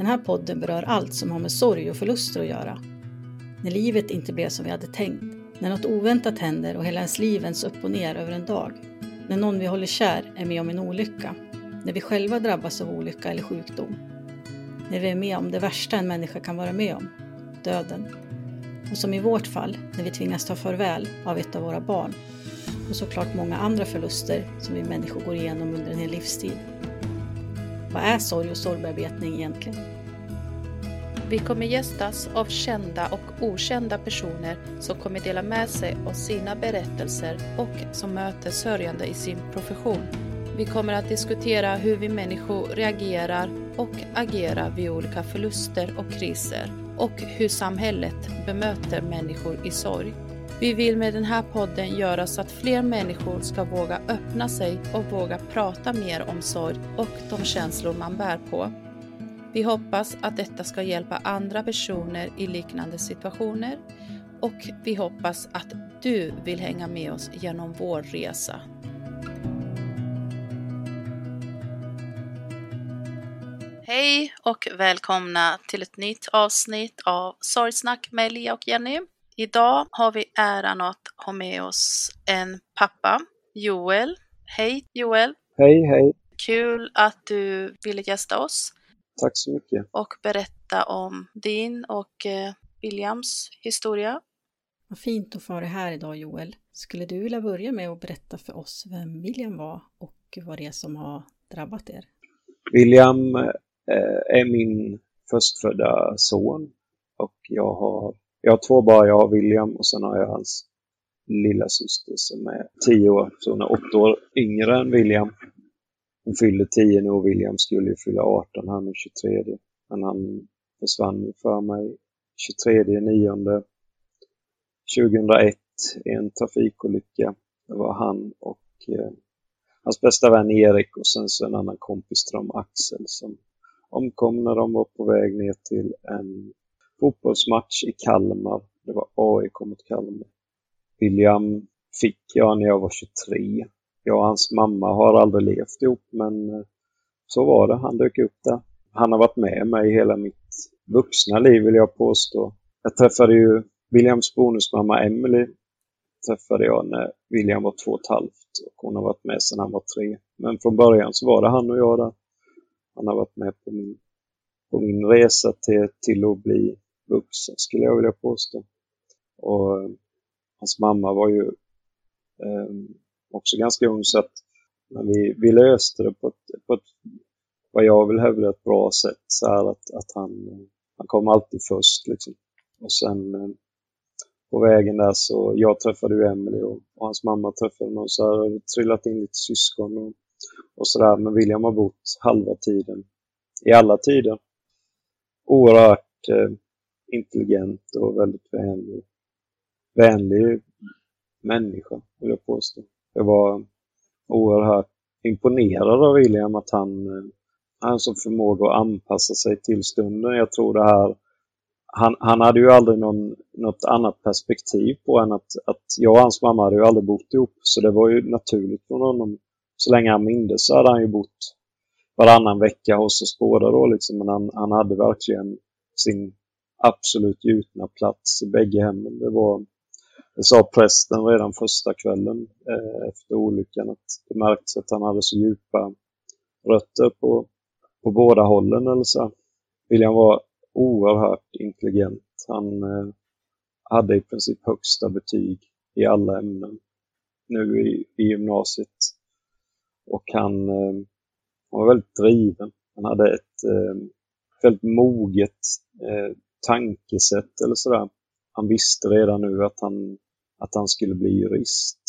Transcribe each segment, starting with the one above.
Den här podden berör allt som har med sorg och förluster att göra. När livet inte blev som vi hade tänkt, när något oväntat händer och hela ens liv vänds upp och ner över en dag, när någon vi håller kär är med om en olycka, när vi själva drabbas av olycka eller sjukdom, när vi är med om det värsta en människa kan vara med om, döden. Och som i vårt fall, när vi tvingas ta farväl av ett av våra barn och såklart många andra förluster som vi människor går igenom under en hel livstid. Vad är sorg och sorgbearbetning egentligen? Vi kommer gästas av kända och okända personer som kommer dela med sig av sina berättelser och som möter sörjande i sin profession. Vi kommer att diskutera hur vi människor reagerar och agerar vid olika förluster och kriser och hur samhället bemöter människor i sorg. Vi vill med den här podden göra så att fler människor ska våga öppna sig och våga prata mer om sorg och de känslor man bär på. Vi hoppas att detta ska hjälpa andra personer i liknande situationer och vi hoppas att du vill hänga med oss genom vår resa. Hej och välkomna till ett nytt avsnitt av Sorgsnack med Lia och Jenny. Idag har vi äran att ha med oss en pappa, Joel. Hej Joel! Hej, hej! Kul att du ville gästa oss. Tack så mycket. Och berätta om din och eh, Williams historia. Vad fint att få ha dig här idag Joel. Skulle du vilja börja med att berätta för oss vem William var och vad det är som har drabbat er? William eh, är min förstfödda son och jag har jag har två barn, jag har William och sen har jag hans lilla syster som är 10 år, så hon är 8 år yngre än William. Hon fyllde 10 nu och William skulle ju fylla 18 här den 23. Men han försvann för mig 23 9 2001 i en trafikolycka. Det var han och eh, hans bästa vän Erik och sen så en annan kompis till dem, Axel, som omkom när de var på väg ner till en fotbollsmatch i Kalmar. Det var AIK mot Kalmar. William fick jag när jag var 23. Jag och hans mamma har aldrig levt ihop men eh, så var det. Han dök upp där. Han har varit med mig hela mitt vuxna liv vill jag påstå. Jag träffade ju Williams bonusmamma Emily träffade jag när William var två och ett halvt och hon har varit med sedan han var tre. Men från början så var det han och jag där. Han har varit med på min, på min resa till, till att bli vuxen skulle jag vilja påstå. Och eh, hans mamma var ju eh, också ganska ung så att men vi, vi löste det på ett, på ett, vad jag vill hävda, ett bra sätt. Så här att, att han, han kom alltid först liksom. Och sen eh, på vägen där så, jag träffade ju Emily och, och hans mamma träffade någon så här, det trillat in lite syskon och, och sådär. Men William har bott halva tiden, i alla tider. Oerhört eh, intelligent och väldigt vänlig, vänlig människa, vill jag påstå. Jag var oerhört imponerad av William, att han, eh, har en sån förmåga att anpassa sig till stunden. Jag tror det här han, han hade ju aldrig någon, något annat perspektiv på än att, att jag och hans mamma hade ju aldrig bott ihop. Så det var ju naturligt för honom. Så länge han mindes så hade han ju bott varannan vecka hos oss båda då liksom. Men han, han hade verkligen sin absolut gjutna plats i bägge hemmen. Det var, det sa prästen redan första kvällen eh, efter olyckan att det märktes att han hade så djupa rötter på, på båda hållen. Eller så. William var oerhört intelligent. Han eh, hade i princip högsta betyg i alla ämnen nu i, i gymnasiet. Och han, eh, han var väldigt driven. Han hade ett eh, väldigt moget eh, tankesätt eller sådär. Han visste redan nu att han, att han skulle bli jurist.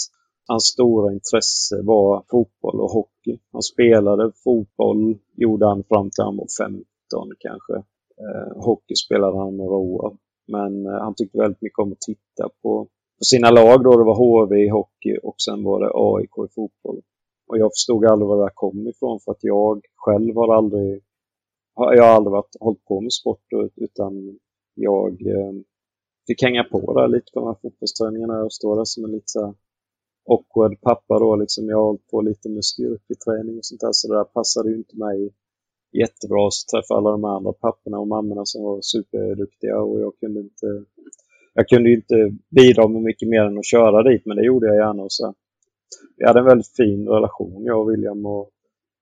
Hans stora intresse var fotboll och hockey. Han spelade fotboll, gjorde han fram till han var 15 kanske. Eh, hockey spelade han några år. Men eh, han tyckte väldigt mycket om att titta på, på sina lag då. Det var HV i hockey och sen var det AIK i fotboll. Och jag förstod aldrig var det kom ifrån för att jag själv har aldrig jag har aldrig varit, hållit på med sport utan jag eh, fick hänga på där lite på de här fotbollsträningarna och stå där som en lite så awkward pappa då liksom. Jag har hållit på lite med styrketräning och sånt där så det där passade ju inte mig jättebra. Så träffade alla de andra papporna och mammorna som var superduktiga och jag kunde inte jag kunde inte bidra med mycket mer än att köra dit, men det gjorde jag gärna. Och så. Vi hade en väldigt fin relation, jag och William. Och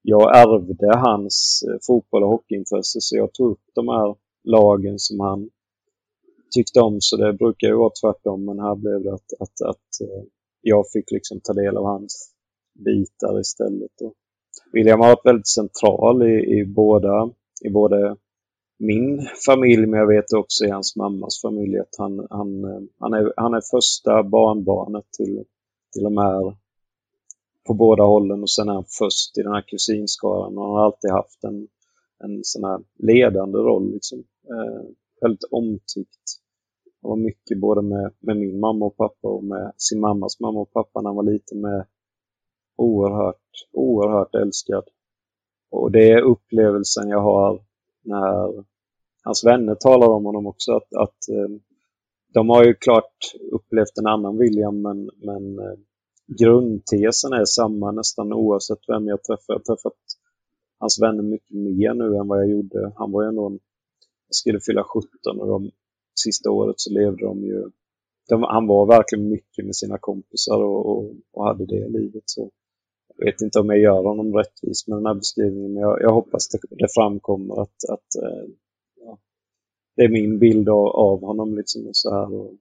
jag ärvde hans eh, fotboll och hockeyintresse, så jag tog upp de här lagen som han tyckte om. Så det brukar ju vara tvärtom, men här blev det att, att, att eh, jag fick liksom ta del av hans bitar istället. Och William har varit väldigt central i, i, båda, i både min familj, men jag vet också i hans mammas familj att han, han, eh, han, är, han är första barnbarnet till, till de här på båda hållen och sen är han först i den här kusinskaran och han har alltid haft en, en sån här ledande roll. Liksom. Eh, väldigt omtyckt. Han var mycket både med, med min mamma och pappa och med sin mammas mamma och pappa när han var liten med oerhört, oerhört älskad. Och det är upplevelsen jag har när hans vänner talar om honom också. Att, att eh, de har ju klart upplevt en annan William men, men eh, grundtesen är samma nästan oavsett vem jag träffar. Jag har träffat hans vänner mycket mer nu än vad jag gjorde. Han var ju ändå en, jag skulle fylla 17 och de sista året så levde de ju de, han var verkligen mycket med sina kompisar och, och, och hade det livet. Så jag vet inte om jag gör honom rättvis med den här beskrivningen, men jag, jag hoppas det, det framkommer att, att eh, ja, det är min bild av, av honom. Liksom och så här. Och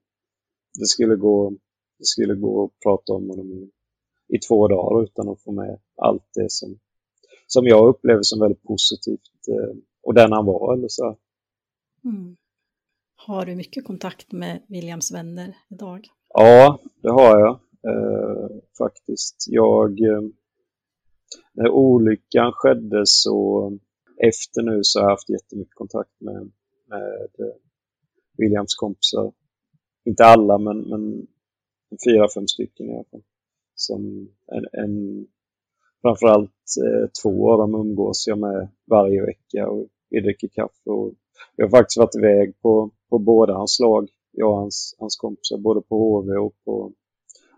det, skulle gå, det skulle gå att prata om honom i, i två dagar utan att få med allt det som, som jag upplever som väldigt positivt eh, och den han var. Eller så. Mm. Har du mycket kontakt med Williams vänner idag? Ja, det har jag eh, faktiskt. Jag, eh, när olyckan skedde så efter nu så har jag haft jättemycket kontakt med, med eh, Williams kompisar. Inte alla, men, men fyra, fem stycken i alla fall. Som en, en, framförallt eh, två av dem umgås jag med varje vecka och vi dricker kaffe. Och jag har faktiskt varit iväg på, på båda hans lag, jag och hans, hans kompisar, både på HV och på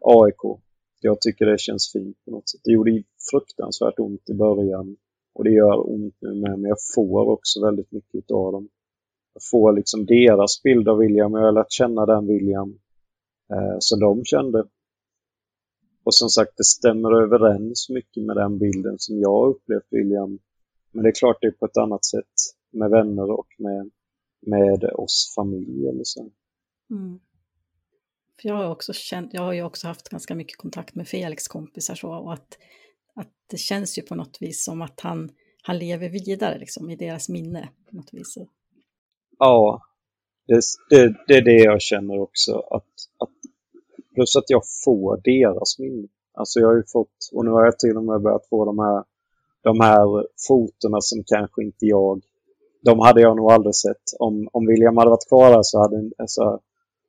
AIK jag tycker det känns fint på något sätt. Det gjorde fruktansvärt ont i början och det gör ont nu med, men jag får också väldigt mycket av dem. Jag får liksom deras bild av William, och jag har lärt känna den William eh, som de kände. Och som sagt, det stämmer överens mycket med den bilden som jag upplevt William. Men det är klart det är på ett annat sätt med vänner och med, med oss familj eller så. Mm. För jag har också känt, jag har ju också haft ganska mycket kontakt med Felix kompisar så och att, att det känns ju på något vis som att han, han lever vidare liksom i deras minne på något vis. Ja, det, det, det är det jag känner också. Att, att, plus att jag får deras minne. Alltså jag har ju fått, och nu har jag till och med börjat få de här, de här fotona som kanske inte jag, de hade jag nog aldrig sett. Om, om William hade varit kvar där så hade, alltså,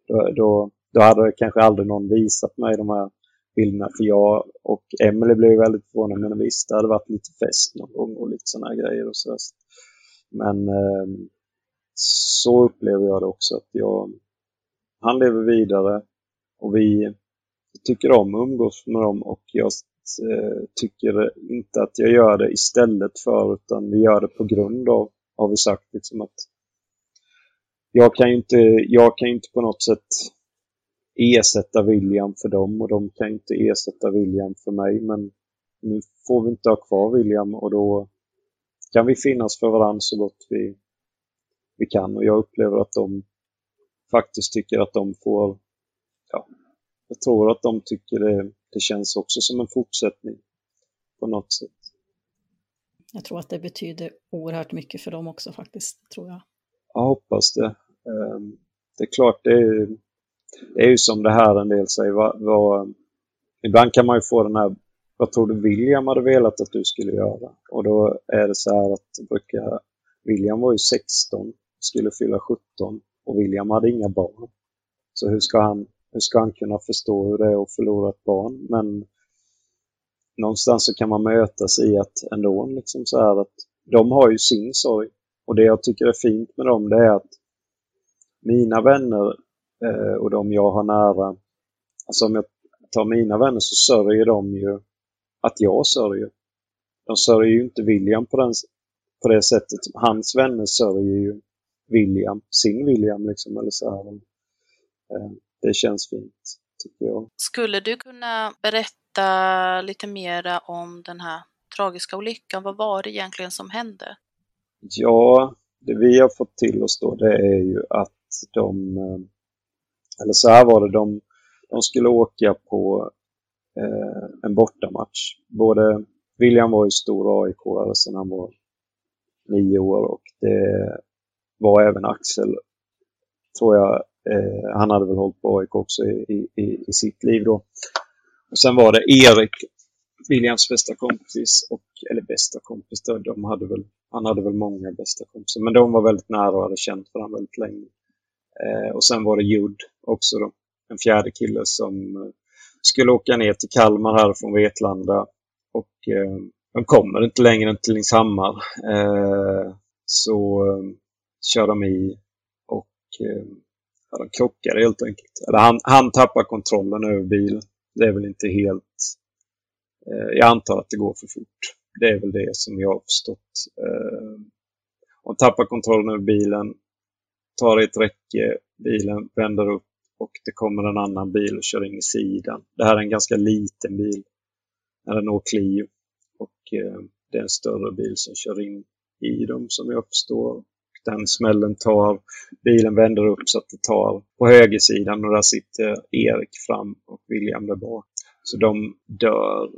då, då då hade kanske aldrig någon visat mig de här bilderna. För jag och Emelie blev väldigt förvånade. Men visst, det hade varit lite fest någon gång och lite sådana grejer. Och så. Men eh, så upplever jag det också. att jag, Han lever vidare och vi tycker om att umgås med dem och jag eh, tycker inte att jag gör det istället för utan vi gör det på grund av, har vi sagt. Liksom att jag kan ju inte, jag kan inte på något sätt ersätta William för dem och de kan inte ersätta William för mig. Men nu får vi inte ha kvar William och då kan vi finnas för varandra så gott vi, vi kan. Och jag upplever att de faktiskt tycker att de får, ja, jag tror att de tycker det, det känns också som en fortsättning på något sätt. Jag tror att det betyder oerhört mycket för dem också faktiskt, tror jag. Jag hoppas det. Ehm, det är klart, det är, det är ju som det här en del säger. Vad, vad, ibland kan man ju få den här, vad tror du William hade velat att du skulle göra? Och då är det så här att brukar, William var ju 16 skulle fylla 17 och William hade inga barn. Så hur ska han, hur ska han kunna förstå hur det är att förlora ett barn? Men någonstans så kan man mötas i att ändå liksom så här att de har ju sin sorg. Och det jag tycker är fint med dem det är att mina vänner eh, och de jag har nära, alltså om jag tar mina vänner så sörjer de ju att jag sörjer. De sörjer ju inte William på, den, på det sättet. Hans vänner sörjer ju William, sin William liksom. Eller så här. Eh, det känns fint, tycker jag. Skulle du kunna berätta lite mera om den här tragiska olyckan? Vad var det egentligen som hände? Ja, det vi har fått till oss då det är ju att de, eh, eller så här var det, de, de skulle åka på eh, en bortamatch. Både William var ju stor AIK sen han var nio år och det var även Axel, tror jag. Eh, han hade väl hållit på AIK också i, i, i sitt liv då. Och sen var det Erik, Williams bästa kompis, och, eller bästa kompis, då, de hade väl, han hade väl många bästa kompisar, men de var väldigt nära och hade känt varandra väldigt länge. Eh, och sen var det Judd också då, en fjärde kille som eh, skulle åka ner till Kalmar här från Vetlanda. Och eh, de kommer inte längre än till Lingshammar. Eh, så eh, kör de i och eh, ja, de krockar helt enkelt. Eller han, han tappar kontrollen över bilen. Det är väl inte helt... Eh, jag antar att det går för fort. Det är väl det som jag har förstått. Eh, han tappar kontrollen över bilen, tar ett räcke, bilen vänder upp och det kommer en annan bil och kör in i sidan. Det här är en ganska liten bil, en når Clio. Och eh, det är en större bil som kör in i dem som jag förstår. Den smällen tar, bilen vänder upp så att det tar på högersidan och där sitter Erik fram och William där bak. Så de dör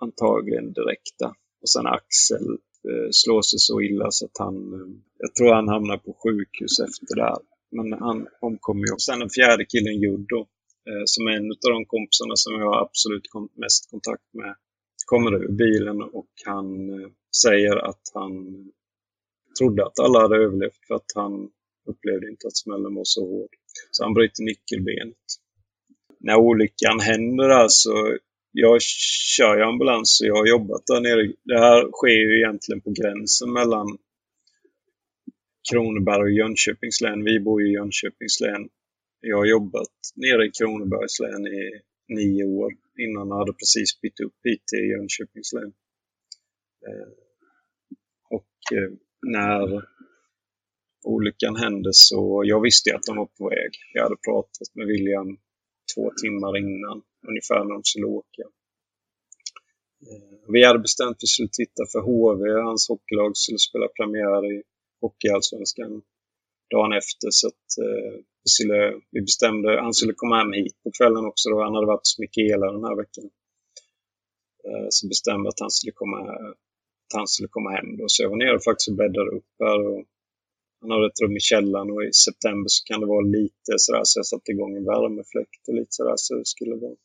antagligen direkta. Och sen Axel eh, slår sig så illa så att han, eh, jag tror han hamnar på sjukhus efter det här. Men han omkommer ju. Sen den fjärde killen Juddo, eh, som är en av de kompisarna som jag har absolut mest kontakt med, kommer ur bilen och han eh, säger att han trodde att alla hade överlevt för att han upplevde inte att smällen var så hård. Så han bryter nyckelbenet. När olyckan händer alltså, jag kör ju ambulans och jag har jobbat där nere. Det här sker ju egentligen på gränsen mellan Kronoberg och Jönköpings län. Vi bor ju i Jönköpings län. Jag har jobbat nere i Kronobergs län i nio år innan jag hade precis bytt upp hit till Jönköpings län. Eh, och eh, när olyckan hände så jag visste att de var på väg. Jag hade pratat med William två timmar innan, ungefär när de skulle åka. Eh, vi hade bestämt att vi skulle titta för HV, hans hockeylag skulle spela premiär i Hockeyallsvenskan dagen efter. Så att, eh, vi, skulle, vi bestämde, han skulle komma hem hit på kvällen också då. Han hade varit hos Mikaela den här veckan. Eh, så bestämde att han skulle komma, han skulle komma hem då. Så jag var nere faktiskt och bäddade upp här. Och han hade ett rum i källaren och i september så kan det vara lite sådär så jag satte igång en värmefläkt och lite sådär så det skulle vara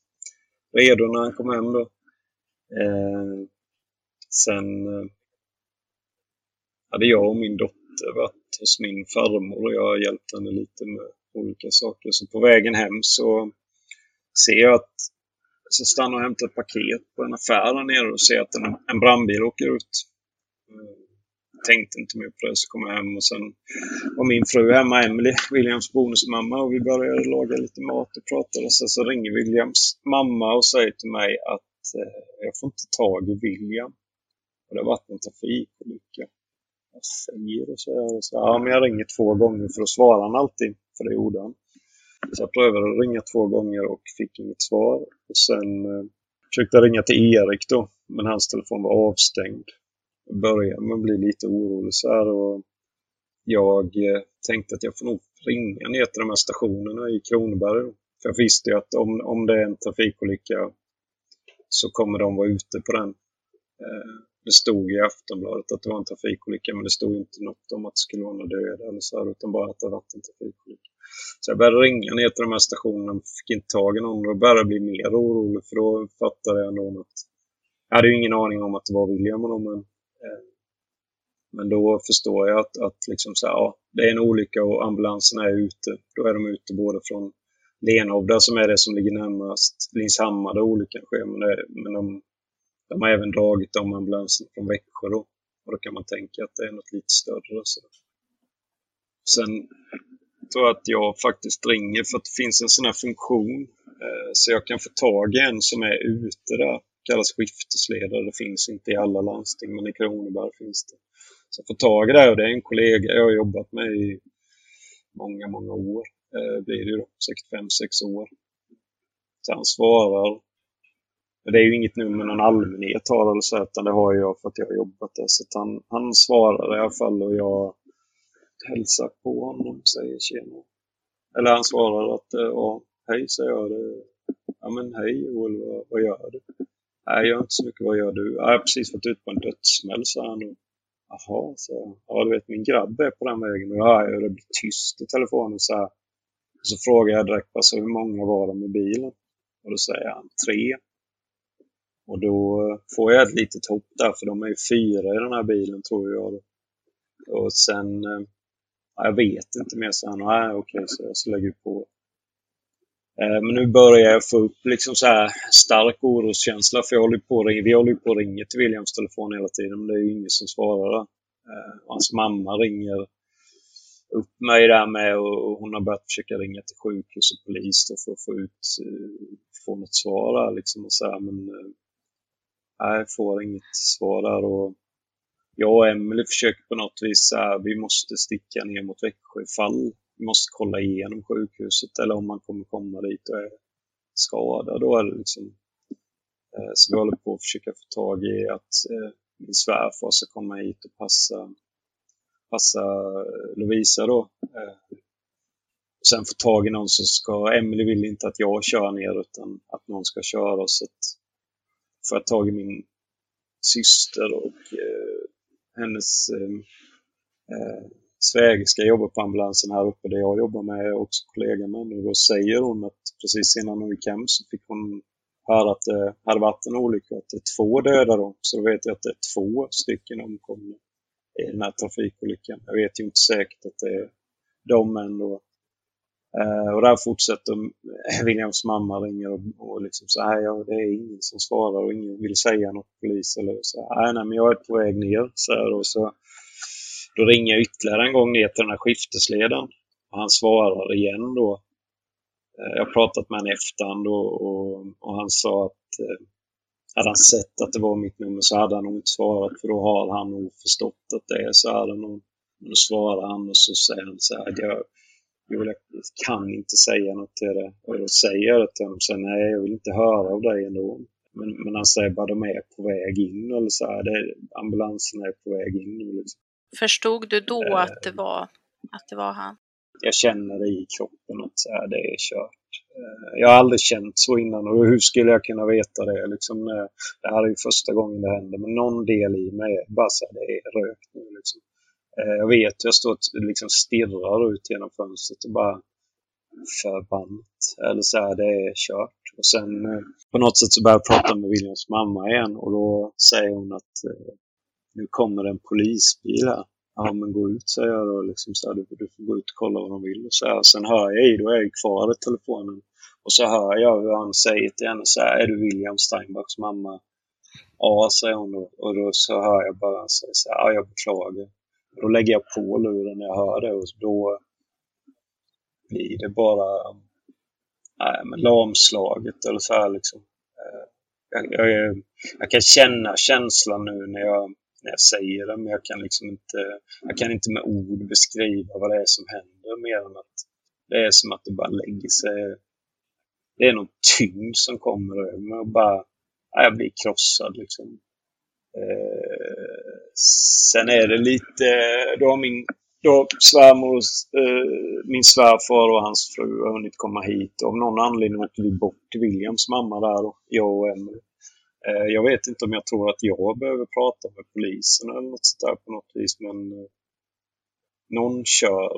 redo när han kom hem då. Eh, sen eh, hade jag och min dotter varit hos min farmor och jag har hjälpt henne lite med olika saker. Så på vägen hem så ser jag att så stannar och hämtar ett paket på en affär där nere och ser att en, en brandbil åker ut. Jag tänkte inte mer på det, så kom jag hem och sen var min fru hemma, Emily, Williams bonusmamma, och vi började laga lite mat och pratade. Och sen så ringer Williams mamma och säger till mig att eh, jag får inte tag i William. Och det har varit en trafikolycka jag säger och så, och så. Ja, men jag ringer två gånger för att svara han alltid. För det gjorde han. Så jag prövade att ringa två gånger och fick inget svar. Och sen eh, försökte jag ringa till Erik då, men hans telefon var avstängd. Jag började med att bli lite orolig så här och jag eh, tänkte att jag får nog ringa ner till de här stationerna i Kronoberg. För jag visste ju att om, om det är en trafikolycka så kommer de vara ute på den. Eh, det stod i Aftonbladet att det var en trafikolycka men det stod inte något om att det skulle vara några döda eller så här, utan bara att det varit en trafikolycka. Så jag började ringa ner till de här stationerna och fick inte tag i någon och då började jag bli mer orolig för då fattade jag nog att jag hade ju ingen aning om att det var William och dem, men, eh, men då förstår jag att, att liksom så här, ja, det är en olycka och ambulanserna är ute. Då är de ute både från Lenhovda som är det som ligger närmast Linshammar där olyckan sker. Men, det, men de, de har även dragit de ambulanserna från Växjö då. Och då kan man tänka att det är något lite större. Så. Sen tror att jag faktiskt ringer för att det finns en sån här funktion eh, så jag kan få tag i en som är ute där. Det kallas skiftesledare. Det finns inte i alla landsting men i Kronoberg finns det. Så jag får tag i det och det är en kollega jag har jobbat med i många, många år. Eh, blir det ju då, säkert fem, sex år. Så han svarar. Men det är ju inget nummer någon allmänhet har eller så, utan det har jag för att jag har jobbat där. Så han, han svarar i alla fall och jag hälsar på honom, säger tjena. Eller han svarar att eh, ja, hej, säger jag. Det. Ja men hej Joel, vad, vad gör du? Nej, jag gör inte så mycket. Vad gör du? Jag har precis varit ute på en dödssmäll, sa han. Jaha, så ja du vet min grabb är på den vägen och ja, det blir tyst i telefonen så här. Så frågar jag direkt alltså, hur många var de i bilen? Och då säger han tre. Och då eh, får jag ett litet hopp där, för de är ju fyra i den här bilen tror jag. Och sen, eh, jag vet inte mer, så han, nej okej, så jag lägger på. Eh, men nu börjar jag få upp liksom så här stark oroskänsla, för jag håller på, vi håller på att ringa till Williams telefon hela tiden, men det är ju ingen som svarar. Eh, hans mamma ringer upp mig där med och hon har börjat försöka ringa till sjukhus och polis för att få ut, eh, få något svar där liksom och så här, men nej, jag får inget svar där och jag och Emelie försöker på något vis här, vi måste sticka ner mot Växjö ifall vi måste kolla igenom sjukhuset eller om man kommer komma dit och är skadad. Då är det liksom, eh, så vi håller på att försöka få tag i att eh, min svärfar ska komma hit och passa, passa eh, Lovisa då. Sen få tag i någon som ska, Emelie vill inte att jag kör ner utan att någon ska köra så att får jag tag i min syster och eh, hennes ehm, eh, svägerska jobbar på ambulansen här uppe där jag jobbar med, är också kollega med nu. Då säger hon att precis innan hon gick hem så fick hon höra att det hade varit en olycka och att det är två döda då. Så då vet jag att det är två stycken omkomna i den här trafikolyckan. Jag vet ju inte säkert att det är de ändå. Uh, och där fortsätter Williams mamma ringer och, och liksom så här, ja, det är ingen som svarar och ingen vill säga något polis eller så. Nej, nej, men jag är på väg ner. Så, här, och så då ringer jag ytterligare en gång ner till den här skiftesledaren. Och han svarar igen då. Uh, jag har pratat med honom i efterhand och, och, och, han sa att uh, hade han sett att det var mitt nummer så hade han nog inte svarat för då har han nog förstått att det är så här. Då svarar han och så säger han så här. Jag, jag kan inte säga något till det. Och då säger jag till honom. Så nej, jag vill inte höra av dig ändå. Men, men han säger bara de är på väg in eller så här. Det, ambulansen är på väg in. Liksom. Förstod du då eh, att, det var, att det var han? Jag känner det i kroppen att så här, det är kört. Eh, jag har aldrig känt så innan och hur skulle jag kunna veta det? Liksom, eh, det här är ju första gången det händer, men någon del i mig är bara så här, det är rökt nu. Liksom. Eh, jag vet, jag står och liksom stirrar ut genom fönstret och bara förbannat. Eller så här, det är kört. Och sen eh, på något sätt så börjar jag prata med Williams mamma igen och då säger hon att eh, nu kommer en polisbil här. Ja, men gå ut, säger jag då. Liksom så här, du, du får gå ut och kolla vad de vill. Och så här. Sen hör jag i, då är jag kvar i telefonen. Och så hör jag hur han säger till henne så här, är du William Steinbachs mamma? Ja, säger hon då. Och då så hör jag bara han säga så här, ja, jag beklagar. Då lägger jag på luren när jag hör det och då blir det bara nej, men lamslaget eller så här liksom. Eh, jag, jag, jag, kan känna känslan nu när jag när jag säger det, men jag kan liksom inte, jag kan inte med ord beskriva vad det är som händer mer än att det är som att det bara lägger sig. Det är någon tyngd som kommer över mig och bara, jag blir krossad liksom. Eh, sen är det lite, då har min då svärmor, eh, min svärfar och hans fru har hunnit komma hit. Av någon anledning åkte vi bort till Williams mamma där, och jag och Emelie. Eh, jag vet inte om jag tror att jag behöver prata med polisen eller något sånt där på något vis, men eh, någon kör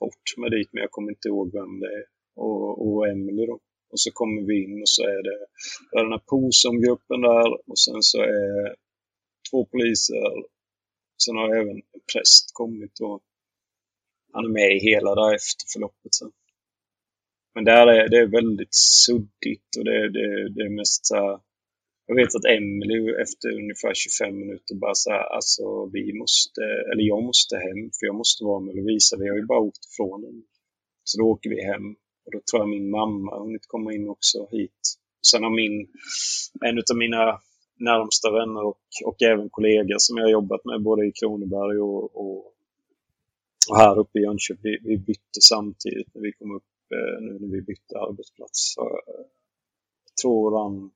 bort med dit, men jag kommer inte ihåg vem det är. Och, och Emelie då. Och så kommer vi in och så är det, det är den här POSOM-gruppen där och sen så är två poliser. Sen har även en präst kommit och han är med i hela det här efterförloppet sen. Men där är det är väldigt suddigt och det, det, det är mest så jag vet att Emily efter ungefär 25 minuter bara sa alltså vi måste, eller jag måste hem för jag måste vara med Lovisa. Vi har ju bara åkt ifrån den. Så då åker vi hem. Och då tror jag min mamma har hunnit komma in också hit. Sen har min, en av mina närmsta vänner och, och även kollegor som jag jobbat med både i Kronoberg och, och, och här uppe i Jönköping. Vi, vi bytte samtidigt när vi kom upp, eh, nu när vi bytte arbetsplats. Så, eh, jag tror han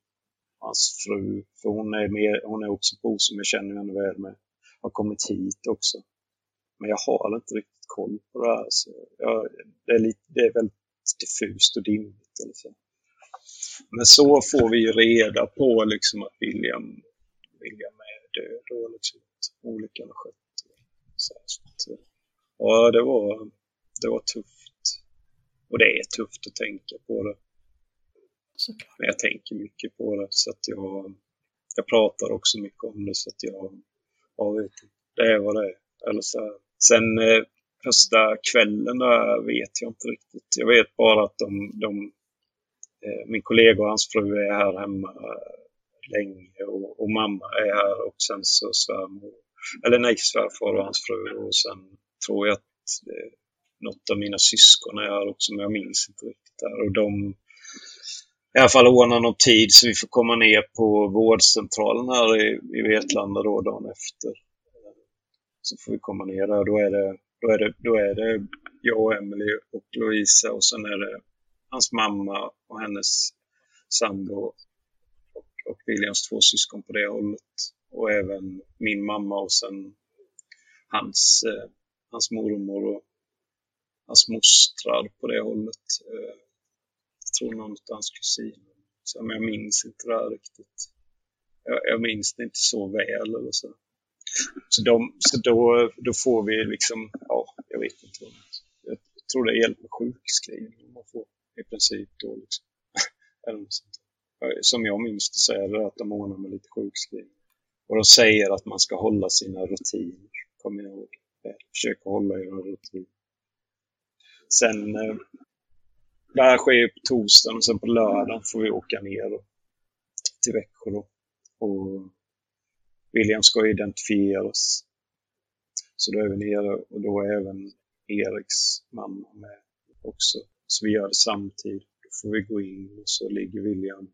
hans fru, för hon är, med, hon är också på som jag känner henne väl med, har kommit hit också. Men jag har inte riktigt koll på det här. Så jag, det, är lite, det är väldigt diffust och dimmigt. Eller så. Men så får vi ju reda på liksom att William, William är död och liksom att olyckan har skett. Så, så, ja, det var, det var tufft. Och det är tufft att tänka på det. Såklart. Men jag tänker mycket på det så att jag, jag pratar också mycket om det så att jag, jag vet det är vad det är. Eller så Sen eh, första kvällen där vet jag inte riktigt. Jag vet bara att de, de Eh, min kollega och hans fru är här hemma eh, länge och, och mamma är här och sen så svärmor, eller nej svärfar och hans fru och sen tror jag att eh, något av mina syskon är här också men jag minns inte riktigt där och de i alla fall ordna någon tid så vi får komma ner på vårdcentralen här i, i Vetlanda då dagen efter. Så får vi komma ner där. Då är det, då är det, då är det jag och Emily och Louisa och sen är det hans mamma och hennes sambo och, och Williams två syskon på det hållet. Och även min mamma och sen hans, eh, hans mormor och hans mostrar på det hållet. Eh, tror någon av hans kusiner. Så, men jag minns inte det här riktigt. Jag, jag minns det inte så väl eller så. Så, de, så då, då får vi liksom, ja, jag vet inte vad Jag tror det hjälper sjukskrivning om sjukskrivning man får i princip då liksom. eller något sånt. Eh, som jag minns det så är det att de ordnar med lite sjukskrivning. Och de säger att man ska hålla sina rutiner, kommer jag ihåg. Eh, försöka hålla era rutiner. Sen eh, det här sker ju på torsdagen och sen på lördagen får vi åka ner till Växjö. Då. Och William ska identifieras. Så då är vi nere och då är även Eriks mamma med också. Så vi gör det samtidigt. Då får vi gå in och så ligger William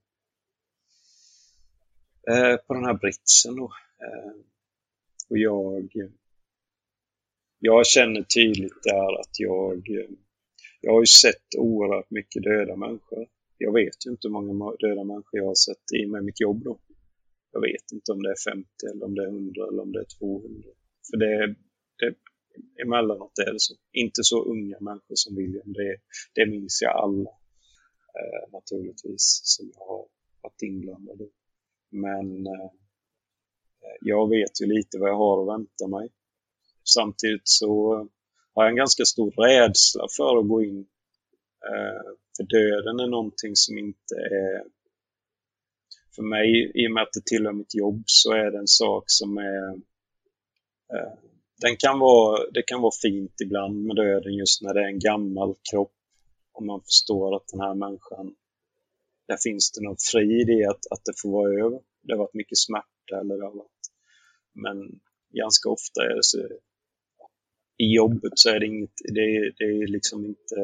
eh, på den här britsen då. Eh, och jag, jag känner tydligt där att jag jag har ju sett oerhört mycket döda människor. Jag vet ju inte hur många döda människor jag har sett i med mitt jobb då. Jag vet inte om det är 50 eller om det är 100 eller om det är 200. För det, det emellanåt är det så. Inte så unga människor som William. Det, det minns jag alla eh, naturligtvis som jag har varit inblandad i. Men eh, jag vet ju lite vad jag har att vänta mig. Samtidigt så har jag en ganska stor rädsla för att gå in. Eh, för döden är någonting som inte är... För mig, i och med att det tillhör mitt jobb, så är det en sak som är... Eh, den kan vara, det kan vara fint ibland med döden just när det är en gammal kropp. Om man förstår att den här människan, där finns det någon frid i att, att det får vara över. Det har varit mycket smärta eller det har varit... Men ganska ofta är det så i jobbet så är det inget, det, det är liksom inte...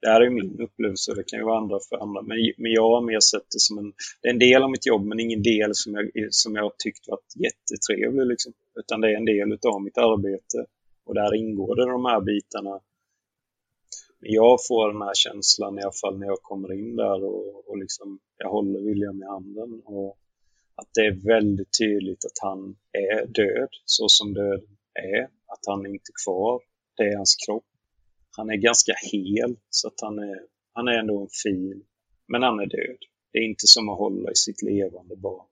Det här är min upplevelse och det kan ju vara andra för andra. Men, men jag har mer sett det som en, det är en del av mitt jobb men ingen del som jag, som jag har tyckt varit jättetrevlig. Liksom. Utan det är en del av mitt arbete och där ingår det de här bitarna. Jag får den här känslan i alla fall när jag kommer in där och, och liksom, jag håller William i handen. Och att det är väldigt tydligt att han är död, så som döden är att han är inte är kvar. Det är hans kropp. Han är ganska hel, så att han är, han är ändå en fin. Men han är död. Det är inte som att hålla i sitt levande barn.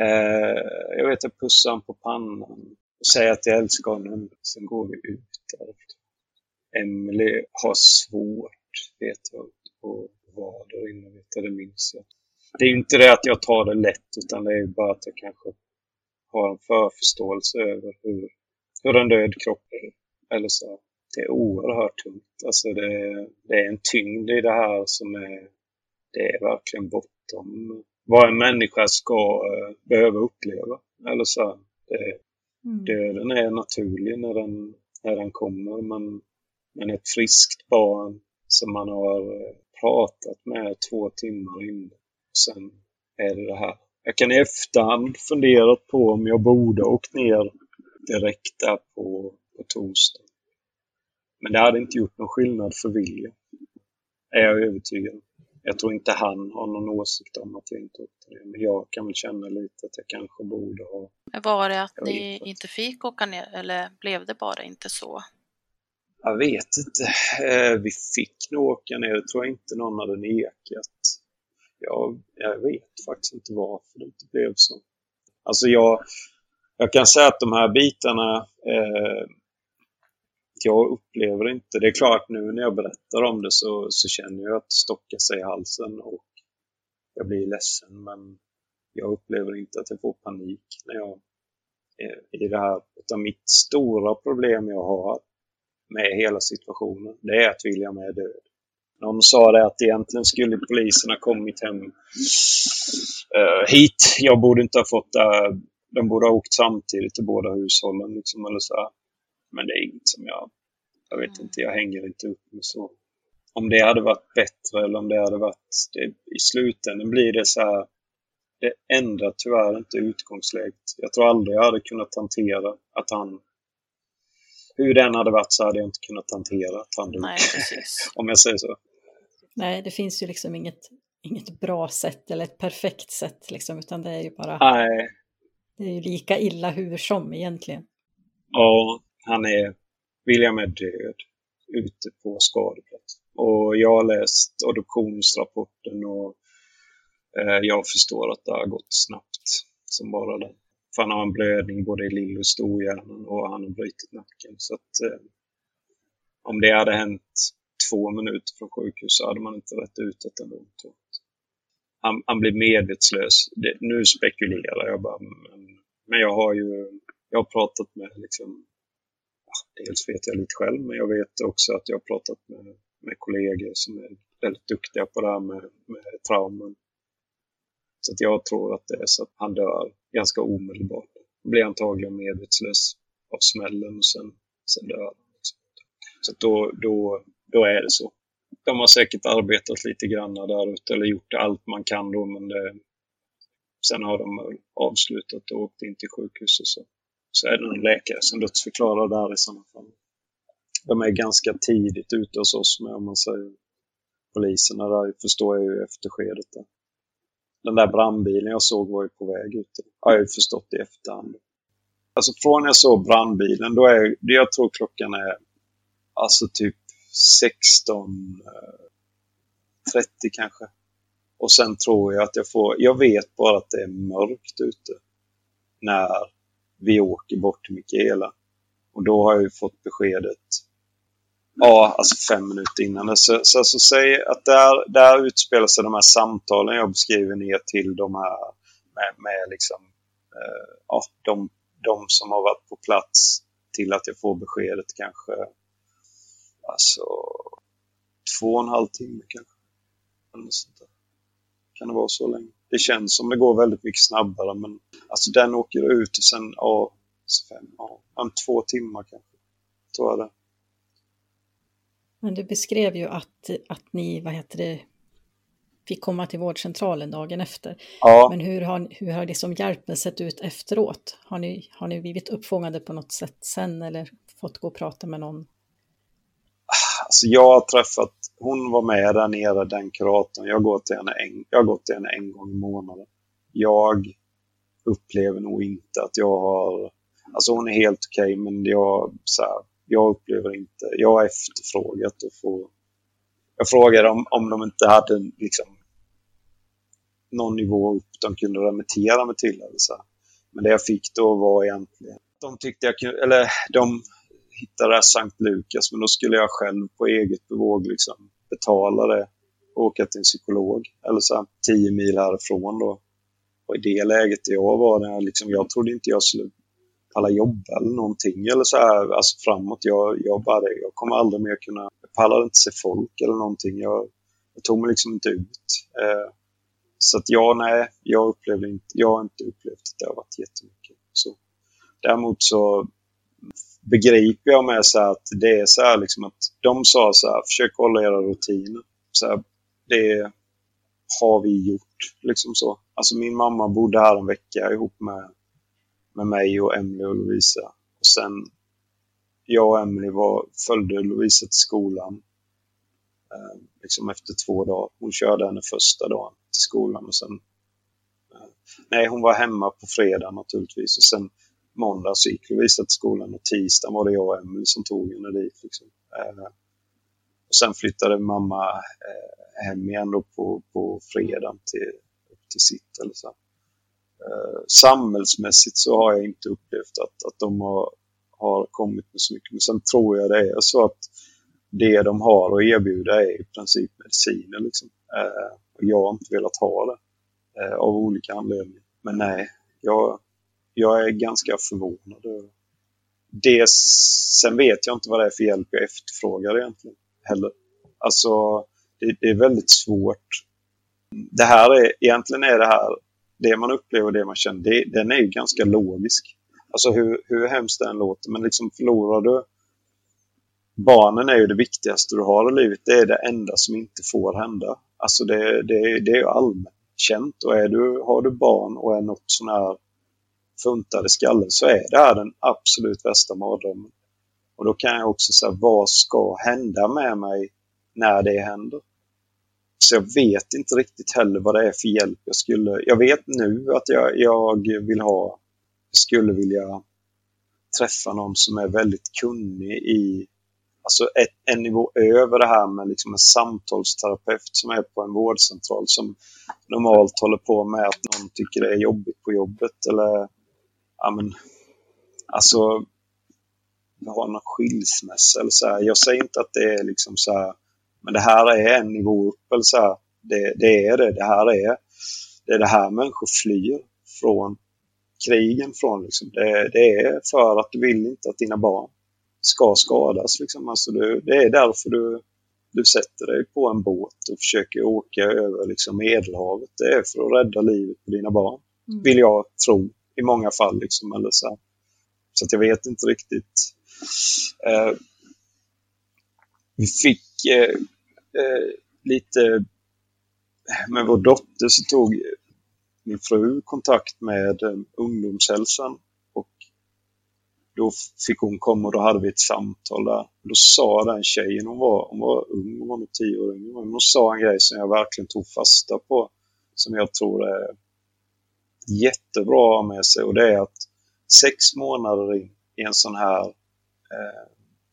Eh, jag vet, jag pussar honom på pannan och säger att jag älskar honom. Sen går vi ut därefter. Emily har svårt, vet jag, att vara där inne. Vet jag, det minns jag. Det är inte det att jag tar det lätt, utan det är bara att jag kanske har en förförståelse över hur hur en död kropp Eller så. Det är oerhört tungt. Alltså det, det är en tyngd i det här som är, det är verkligen bortom vad en människa ska uh, behöva uppleva. Eller så. Det, mm. Döden är naturlig när den, när den kommer men, men ett friskt barn som man har uh, pratat med två timmar innan. Sen är det det här. Jag kan i efterhand fundera på om jag borde åkt ner direkt där på, på torsdag. Men det hade inte gjort någon skillnad för William. Är jag övertygad Jag tror inte han har någon åsikt om att jag inte åkte ner. Men jag kan väl känna lite att jag kanske borde ha... Var det att ni inte fick åka ner eller blev det bara inte så? Jag vet inte. Eh, vi fick nog åka ner. Det tror jag inte någon hade nekat. Jag, jag vet faktiskt inte varför det inte blev så. Alltså jag, jag kan säga att de här bitarna eh, jag upplever inte, det är klart nu när jag berättar om det så, så känner jag att det stockar sig i halsen och jag blir ledsen men jag upplever inte att jag får panik när jag är i det här. Utan mitt stora problem jag har med hela situationen, det är att William är död. Någon sa det att egentligen skulle polisen ha kommit hem uh, hit. Jag borde inte ha fått det uh, De borde ha åkt samtidigt till båda hushållen. Liksom, eller så. Men det är inget som jag... Jag vet inte, jag hänger inte upp mig så. Om det hade varit bättre eller om det hade varit... Det, I slutändan blir det så här... Det ändrar tyvärr inte utgångsläget. Jag tror aldrig jag hade kunnat hantera att han hur den hade varit så hade jag inte kunnat hantera att han dog. Om jag säger så. Nej, det finns ju liksom inget, inget bra sätt eller ett perfekt sätt liksom, utan det är ju bara... Nej. Det är ju lika illa hur som egentligen. Ja, han är... William är död ute på skadeplats. Och jag har läst adoptionsrapporten och eh, jag förstår att det har gått snabbt som bara den. För han har en blödning både i lill och storhjärnan och han har brutit nacken. Så att eh, om det hade hänt två minuter från sjukhus så hade man inte rätt ut det ändå. Han, han blir medvetslös. Det, nu spekulerar jag bara. Men, men jag har ju jag har pratat med liksom, dels vet jag lite själv, men jag vet också att jag har pratat med, med kollegor som är väldigt duktiga på det här med, med trauman. Så att jag tror att det är så att han dör ganska omedelbart. Han blir antagligen medvetslös av smällen och sen, sen dör han. Så Så då, då, då är det så. De har säkert arbetat lite grann där ute eller gjort allt man kan då men det, sen har de avslutat och åkt in till sjukhuset så, så är det en läkare som dödsförklarar där i sådana fall. De är ganska tidigt ute hos oss med om man säger poliserna där förstår jag ju efterskedet där den där brandbilen jag såg var ju på väg ut. Har jag ju förstått i efterhand. Alltså från jag såg brandbilen, då är jag tror klockan är alltså typ 16, 30 eh, kanske. Och sen tror jag att jag får, jag vet bara att det är mörkt ute när vi åker bort till Mikaela. Och då har jag ju fått beskedet Ja, alltså fem minuter innan. Så, så alltså, säg att där, där utspelar sig de här samtalen jag beskriver ner till de här med, med liksom, eh, ja, de, de som har varit på plats till att jag får beskedet kanske alltså två och en halv timme kanske. Eller sånt där. Kan det vara så länge? Det känns som det går väldigt mycket snabbare men alltså den åker ut och sen, ja, fem, ja, en två timmar kanske. Tror jag det. Men du beskrev ju att, att ni, vad heter det, fick komma till vårdcentralen dagen efter. Ja. Men hur har, hur har det som hjälpen sett ut efteråt? Har ni, har ni blivit uppfångade på något sätt sen eller fått gå och prata med någon? Alltså jag har träffat, hon var med där nere, den kuratorn. Jag går till henne en, jag går till henne en gång i månaden. Jag upplever nog inte att jag har, alltså hon är helt okej okay, men jag, så här, jag upplever inte, jag har efterfrågat och få, jag frågade om, om de inte hade liksom någon nivå upp de kunde remittera mig till. Eller så. Men det jag fick då var egentligen, de tyckte jag kunde, eller de hittade Sankt Lukas men då skulle jag själv på eget bevåg liksom betala det och åka till en psykolog. Eller så tio mil härifrån då. Och i det läget jag var, där, liksom, jag trodde inte jag skulle palla jobba eller någonting eller så här, alltså framåt. Jag, jag bara, jag kommer aldrig mer kunna, jag pallar inte se folk eller någonting. Jag, jag tog mig liksom inte ut. Eh, så att ja, nej, jag upplevde inte, jag har inte upplevt att det har varit jättemycket. Så. Däremot så begriper jag med så att det är så här liksom att de sa så här, försök hålla era rutiner. Så här, det har vi gjort. Liksom så. Alltså min mamma bodde här en vecka ihop med, med mig och Emily och Lovisa. Och sen jag och Emily var, följde Lovisa till skolan eh, liksom efter två dagar. Hon körde henne första dagen till skolan och sen eh, Nej, hon var hemma på fredag naturligtvis och sen måndag så gick vi visade till skolan och tisdag var det jag och Emelie som tog henne dit. Liksom. Eh, och sen flyttade mamma eh, hem igen då på, på fredagen till, till sitt. Eller liksom. så. Eh, samhällsmässigt så har jag inte upplevt att, att de har, har kommit med så mycket. Men sen tror jag det är så att det de har att erbjuda är i princip mediciner. Liksom. Eh, och jag har inte velat ha det eh, av olika anledningar. Men nej, jag, jag är ganska förvånad. Det, sen vet jag inte vad det är för hjälp jag efterfrågar egentligen heller. Alltså, det, det är väldigt svårt. Det här är, egentligen är det här, det man upplever och det man känner, det, den är ju ganska logisk. Alltså hur, hur hemskt det än låter, men liksom förlorar du barnen är ju det viktigaste du har i livet. Det är det enda som inte får hända. Alltså det, det, det är ju allmänt känt. Och är du, har du barn och är något sån här funtade skallen så är det här den absolut värsta mardrömmen. Och då kan jag också säga, vad ska hända med mig när det händer? Så jag vet inte riktigt heller vad det är för hjälp jag skulle... Jag vet nu att jag, jag vill ha... Jag skulle vilja träffa någon som är väldigt kunnig i alltså ett, en nivå över det här med liksom en samtalsterapeut som är på en vårdcentral som normalt håller på med att någon tycker det är jobbigt på jobbet eller ja men alltså ha någon skilsmässa eller så här. Jag säger inte att det är liksom så här, men det här är en nivå upp eller så här. Det, det är det. Det här är det är det här människor flyr från krigen från. Liksom. Det, det är för att du vill inte att dina barn ska skadas. Liksom. Alltså du, det är därför du, du sätter dig på en båt och försöker åka över liksom, Medelhavet. Det är för att rädda livet på dina barn. Mm. Vill jag tro i många fall. Liksom, eller så så att jag vet inte riktigt. Eh, vi fick eh, eh, lite... Eh, med vår dotter så tog min fru kontakt med eh, ungdomshälsan då fick hon komma och då hade vi ett samtal där. Då sa den tjejen, hon var, hon var ung, hon var nog tio år yngre, men hon sa en grej som jag verkligen tog fasta på. Som jag tror är jättebra att ha med sig och det är att sex månader in i en sån här eh,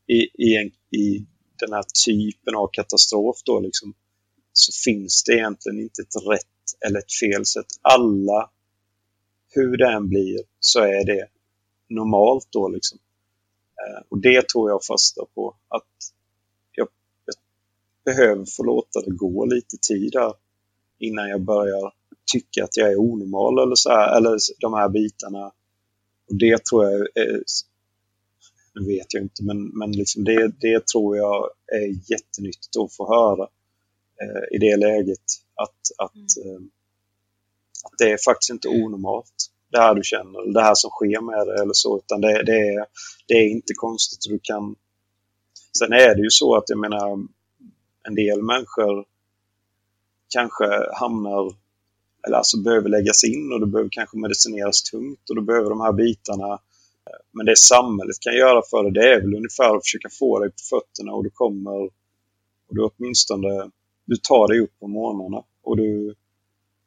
i, i, en, i den här typen av katastrof då liksom, så finns det egentligen inte ett rätt eller ett fel sätt. Alla, hur det än blir, så är det normalt då liksom. Eh, och det tror jag fasta på att jag, jag, behöver få låta det gå lite tid där innan jag börjar tycka att jag är onormal eller så här, eller de här bitarna. Och det tror jag är, nu vet jag inte, men, men liksom det, det tror jag är jättenyttigt att få höra eh, i det läget. Att, att, mm. eh, att det är faktiskt inte onormalt det här du känner, det här som sker med dig eller så. Utan det, det, är, det är inte konstigt. Du kan... Sen är det ju så att jag menar, en del människor kanske hamnar, eller alltså behöver läggas in och det behöver kanske medicineras tungt och då behöver de här bitarna. Men det samhället kan göra för dig, det är väl ungefär att försöka få dig på fötterna och du kommer och du åtminstone, du tar dig upp på morgnarna och du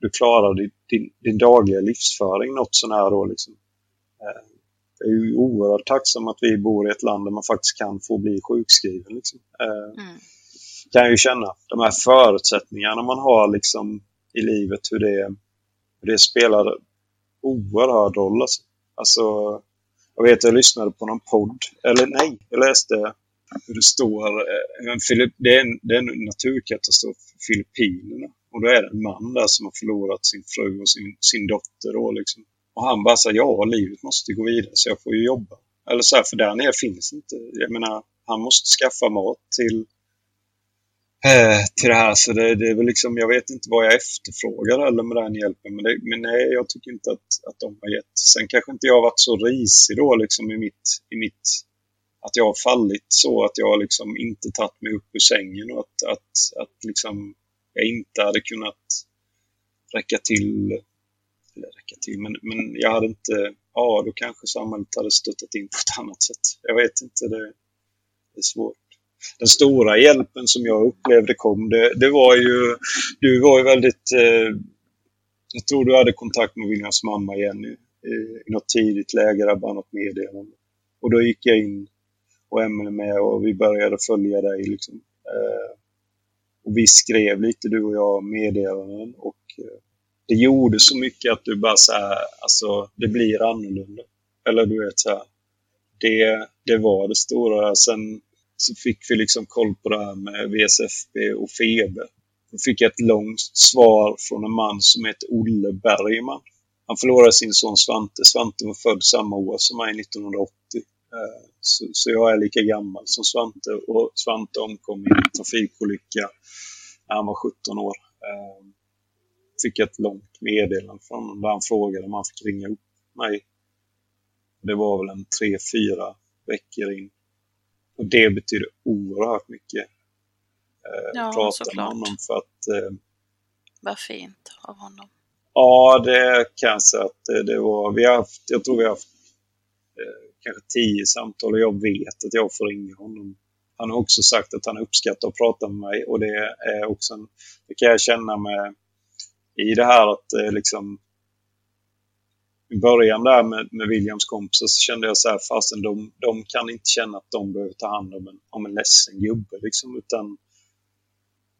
du klarar din, din, din dagliga livsföring något sånär då liksom. Eh, jag är ju oerhört tacksam att vi bor i ett land där man faktiskt kan få bli sjukskriven. Liksom. Eh, mm. Kan jag ju känna. De här förutsättningarna man har liksom i livet, hur det, hur det spelar oerhörd roll. Alltså. alltså, jag vet, jag lyssnade på någon podd, eller nej, jag läste hur det står, eh, det är en, det är en naturkatastrof i Filippinerna. Och då är det en man där som har förlorat sin fru och sin, sin dotter. Då, liksom. Och han bara säger ja, livet måste gå vidare så jag får ju jobba. Eller så här, för där nere finns inte, jag menar, han måste skaffa mat till Eh, till det här. Så det, det, är väl liksom, jag vet inte vad jag efterfrågar eller med den hjälpen. Men, det, men nej, jag tycker inte att, att de har gett. Sen kanske inte jag har varit så risig då liksom i mitt, i mitt att jag har fallit så att jag liksom inte tagit mig upp ur sängen och att, att, att liksom jag inte hade kunnat räcka till. Eller räcka till, men, men jag hade inte, ja då kanske samhället hade stöttat in på ett annat sätt. Jag vet inte, det, det är svårt den stora hjälpen som jag upplevde kom, det, det var ju... Du var ju väldigt... Eh, jag tror du hade kontakt med Williams mamma Jenny i, i något tidigt läge, där bara något meddelande. Och då gick jag in och Emelie med och vi började följa dig. Liksom. Eh, och vi skrev lite, du och jag, meddelanden. Och eh, det gjorde så mycket att du bara så här, alltså det blir annorlunda. Eller du vet så här, det, det var det stora. Sen så fick vi liksom koll på det här med VSFB och feber. Då fick jag ett långt svar från en man som heter Olle Bergman. Han förlorade sin son Svante. Svante var född samma år som mig, 1980. Eh, så, så jag är lika gammal som Svante och Svante omkom i en trafikolycka när han var 17 år. Eh, fick ett långt meddelande från honom där han frågade om han fick ringa upp mig. Det var väl en tre, fyra veckor in och det betyder oerhört mycket. Eh, ja, prata såklart. med honom för att... Eh, Vad fint av honom. Ja, det kan jag säga att det, det var... Vi har haft, jag tror vi har haft eh, kanske tio samtal och jag vet att jag får ringa honom. Han har också sagt att han uppskattar att prata med mig och det är också en, det kan jag känna med i det här att eh, liksom i början där med, med Williams kompisar så kände jag så här, fasen de, de kan inte känna att de behöver ta hand om en, om en ledsen gubbe liksom, utan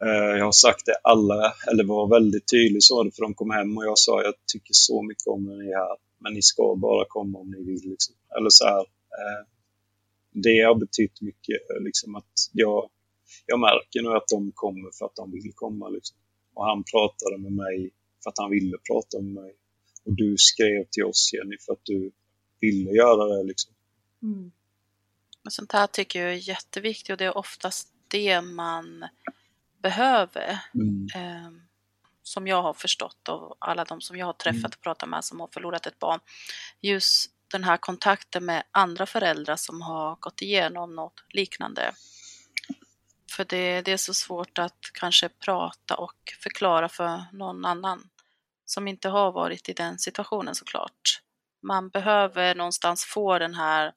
eh, jag har sagt det alla, eller var väldigt tydlig så för de kom hem och jag sa jag tycker så mycket om när ni är här, men ni ska bara komma om ni vill liksom. Eller så här, eh, det har betytt mycket eh, liksom att jag, jag märker nu att de kommer för att de vill komma liksom. Och han pratade med mig för att han ville prata med mig. Och du skrev till oss Jenny för att du ville göra det. Liksom. Mm. sånt här tycker jag är jätteviktigt och det är oftast det man behöver. Mm. Eh, som jag har förstått av alla de som jag har träffat mm. och pratat med som har förlorat ett barn. Just den här kontakten med andra föräldrar som har gått igenom något liknande. För det, det är så svårt att kanske prata och förklara för någon annan som inte har varit i den situationen såklart. Man behöver någonstans få den här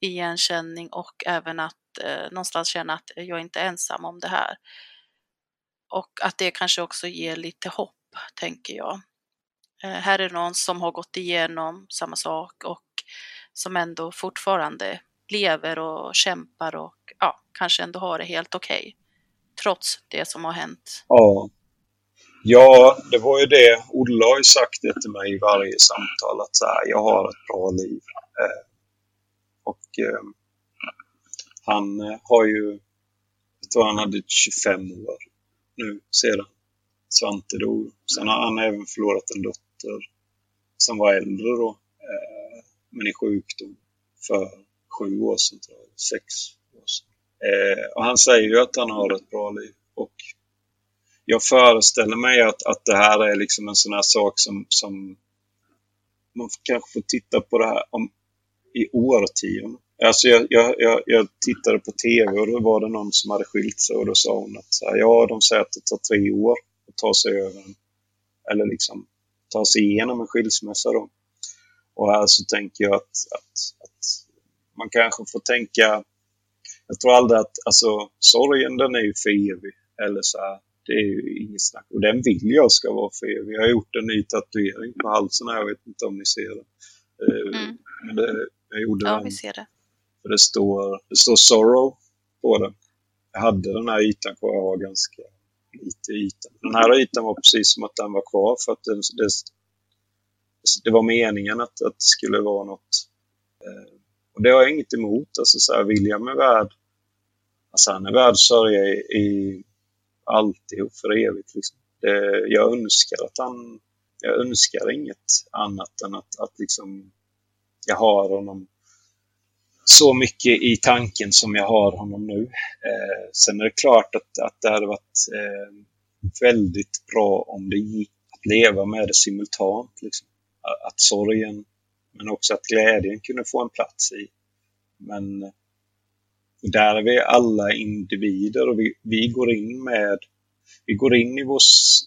igenkänning och även att eh, någonstans känna att jag inte är ensam om det här. Och att det kanske också ger lite hopp, tänker jag. Eh, här är någon som har gått igenom samma sak och som ändå fortfarande lever och kämpar och ja, kanske ändå har det helt okej. Okay, trots det som har hänt. Ja, Ja, det var ju det. Olle har ju sagt det till mig i varje samtal att så här, jag har ett bra liv. Eh, och eh, han eh, har ju, jag tror han hade 25 år nu sedan Svante dog. Sen har han även förlorat en dotter som var äldre då, eh, men i sjukdom för sju år sedan, tror jag, sex år sedan. Eh, och han säger ju att han har ett bra liv. Och jag föreställer mig att, att det här är liksom en sån här sak som, som man kanske får titta på det här om, i årtionden. Alltså jag, jag, jag, jag, tittade på TV och då var det någon som hade skilt sig och då sa hon att så här, ja, de säger att det tar tre år att ta sig över en, eller liksom ta sig igenom en skilsmässa då. Och här så tänker jag att, att, att man kanske får tänka, jag tror aldrig att, alltså sorgen den är ju för evig. Eller så här, det är ju inget snack. Och den vill jag ska vara för evig. Jag har gjort en ny tatuering på halsen här. Jag vet inte om ni ser det. Eh, mm. Men det, jag gjorde ja, den. vi ser det. För det står, det står sorrow på den. Jag hade den här ytan kvar. Jag har ganska lite yta. Den här ytan var precis som att den var kvar för att det, det, det var meningen att, att det skulle vara något. Eh, och det har jag inget emot. Alltså så här, William är värd Alltså han är värd sörja i, i alltid och för evigt. Liksom. Det, jag önskar att han... jag önskar inget annat än att, att liksom jag har honom så mycket i tanken som jag har honom nu. Eh, sen är det klart att, att det hade varit eh, väldigt bra om det gick att leva med det simultant. Liksom. Att, att sorgen, men också att glädjen kunde få en plats i. Men där är vi alla individer och vi, vi går in med vi går in i vår,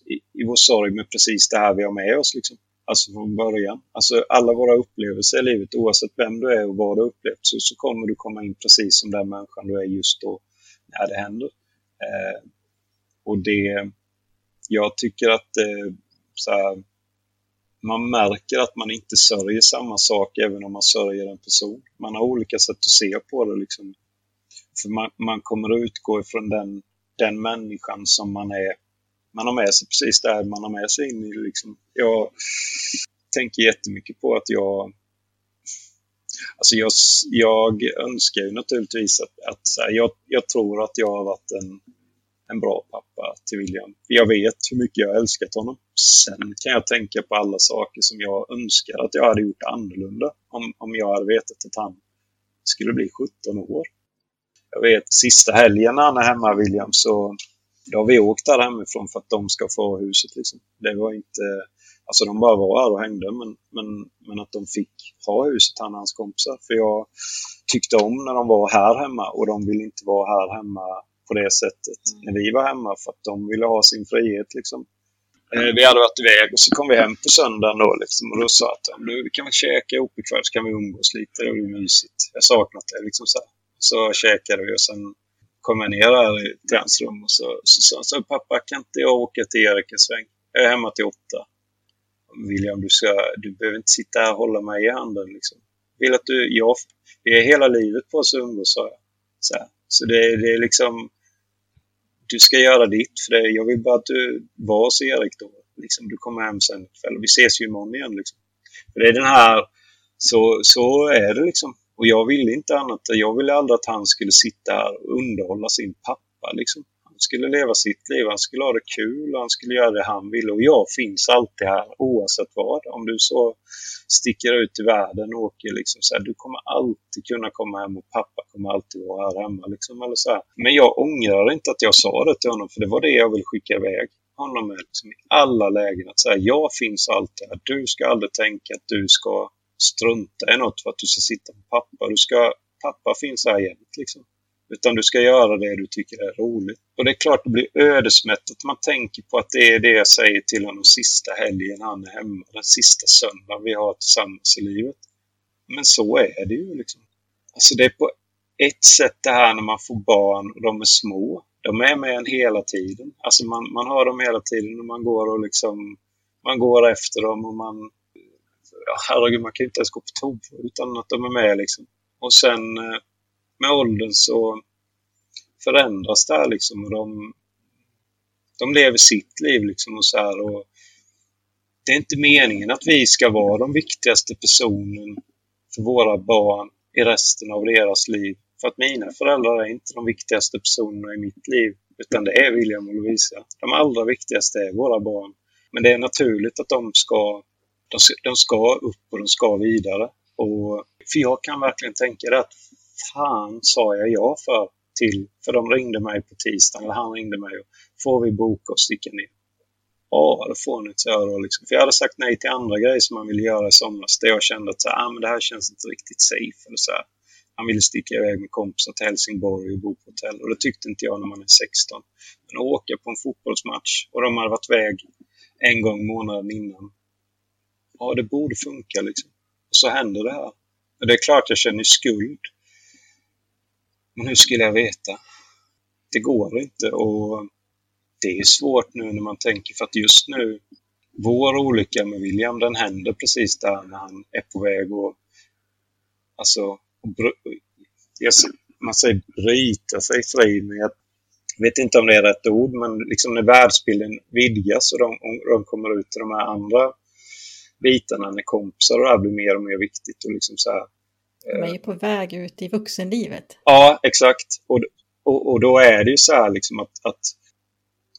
i, i vår sorg med precis det här vi har med oss. Liksom. Alltså från början. Alltså alla våra upplevelser i livet, oavsett vem du är och vad du har upplevt, så, så kommer du komma in precis som den människan du är just då när det händer. Eh, och det, jag tycker att eh, så här, man märker att man inte sörjer samma sak även om man sörjer en person. Man har olika sätt att se på det. Liksom. För man, man kommer att utgå ifrån den, den människan som man är man har med sig precis det man har med sig in i. Liksom. Jag tänker jättemycket på att jag... Alltså jag, jag önskar ju naturligtvis att, att här, jag, jag tror att jag har varit en, en bra pappa till William. Jag vet hur mycket jag har älskat honom. Sen kan jag tänka på alla saker som jag önskar att jag hade gjort annorlunda om, om jag hade vetat att han skulle bli 17 år. Jag vet sista helgen när han är hemma, William, så då har vi åkt där hemifrån för att de ska få huset. Liksom. Det var inte... Alltså de bara var här och hängde, men, men, men att de fick ha huset, han och hans kompisar. För jag tyckte om när de var här hemma och de ville inte vara här hemma på det sättet mm. när vi var hemma för att de ville ha sin frihet. Liksom. Eh, vi hade varit iväg och så kom vi hem på söndagen då liksom, och då sa att du, vi kan väl käka ihop ikväll så kan vi umgås lite, det blir mysigt. Jag saknat det liksom så. Här. Så käkade vi och sen kom jag ner här till hans rum och så sa han så, pappa kan inte jag åka till Erik en sväng? Jag är hemma till åtta. William, du, ska, du behöver inte sitta här och hålla mig i handen. Liksom. Vill att du, jag, vi är hela livet på oss att umgås, sa jag. Så, så det, det, är liksom, du ska göra ditt för det. Jag vill bara att du var hos Erik då. Liksom, du kommer hem sen ikväll. Vi ses ju imorgon igen. Liksom. För det är den här, så, så är det liksom. Och jag ville inte annat. Jag ville aldrig att han skulle sitta här och underhålla sin pappa. Liksom. Han skulle leva sitt liv, han skulle ha det kul och han skulle göra det han ville. Och jag finns alltid här oavsett vad. Om du så sticker ut i världen och åker liksom så här, du kommer alltid kunna komma hem och pappa kommer alltid vara här hemma. Liksom, eller så här. Men jag ångrar inte att jag sa det till honom för det var det jag ville skicka iväg honom med liksom, i alla lägen. Att säga, jag finns alltid här. Du ska aldrig tänka att du ska strunta i något för att du ska sitta med pappa. Du ska, pappa finns här jämt liksom. Utan du ska göra det du tycker är roligt. Och det är klart det blir ödesmättat. Man tänker på att det är det jag säger till honom sista helgen han är hemma. Den sista söndagen vi har tillsammans i livet. Men så är det ju liksom. Alltså det är på ett sätt det här när man får barn och de är små. De är med en hela tiden. Alltså man, man har dem hela tiden och man går och liksom man går efter dem och man ja, herregud, man kan ju inte ens gå på toa utan att de är med liksom. Och sen eh, med åldern så förändras det här liksom och de, de lever sitt liv liksom och så här och det är inte meningen att vi ska vara de viktigaste personen för våra barn i resten av deras liv. För att mina föräldrar är inte de viktigaste personerna i mitt liv, utan det är William och Lovisa. De allra viktigaste är våra barn. Men det är naturligt att de ska de ska, de ska upp och de ska vidare. Och, för jag kan verkligen tänka det att fan sa jag ja för till, för de ringde mig på tisdagen, eller han ringde mig och får vi boka och sticka ner? Ja, det får ni, så jag liksom. För jag hade sagt nej till andra grejer som man ville göra i somras, där jag kände att så ah, men det här känns inte riktigt safe. Eller så här. Han ville sticka iväg med kompisar till Helsingborg och bo på hotell och det tyckte inte jag när man är 16. Men att åka på en fotbollsmatch och de hade varit iväg en gång månaden innan ja, det borde funka liksom. Och så händer det här. Och det är klart jag känner skuld. Men hur skulle jag veta? Det går inte och det är svårt nu när man tänker för att just nu, vår olycka med William, den händer precis där när han är på väg och alltså, man säger bryta sig fri, men jag vet inte om det är rätt ord, men liksom när världsbilden vidgas och de, de kommer ut till de här andra bitarna när kompisar och det här blir mer och mer viktigt. Och liksom så här, eh, Man är på väg ut i vuxenlivet. Ja, exakt. Och, och, och då är det ju så här liksom att, att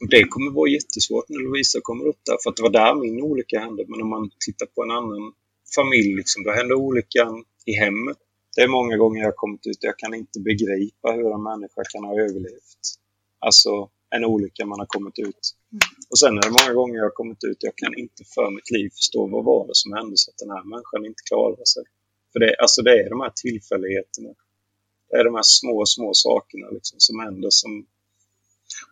Och det kommer vara jättesvårt när Lovisa kommer upp där, för att det var där min olycka hände. Men om man tittar på en annan familj, liksom, då hände olyckan i hemmet. Det är många gånger jag kommit ut jag kan inte begripa hur en människa kan ha överlevt. Alltså en olycka man har kommit ut. Mm. Och sen är det många gånger jag har kommit ut jag kan inte för mitt liv förstå vad var det som hände så att den här människan inte klarade sig. För det, alltså det är de här tillfälligheterna. Det är de här små, små sakerna liksom som händer som...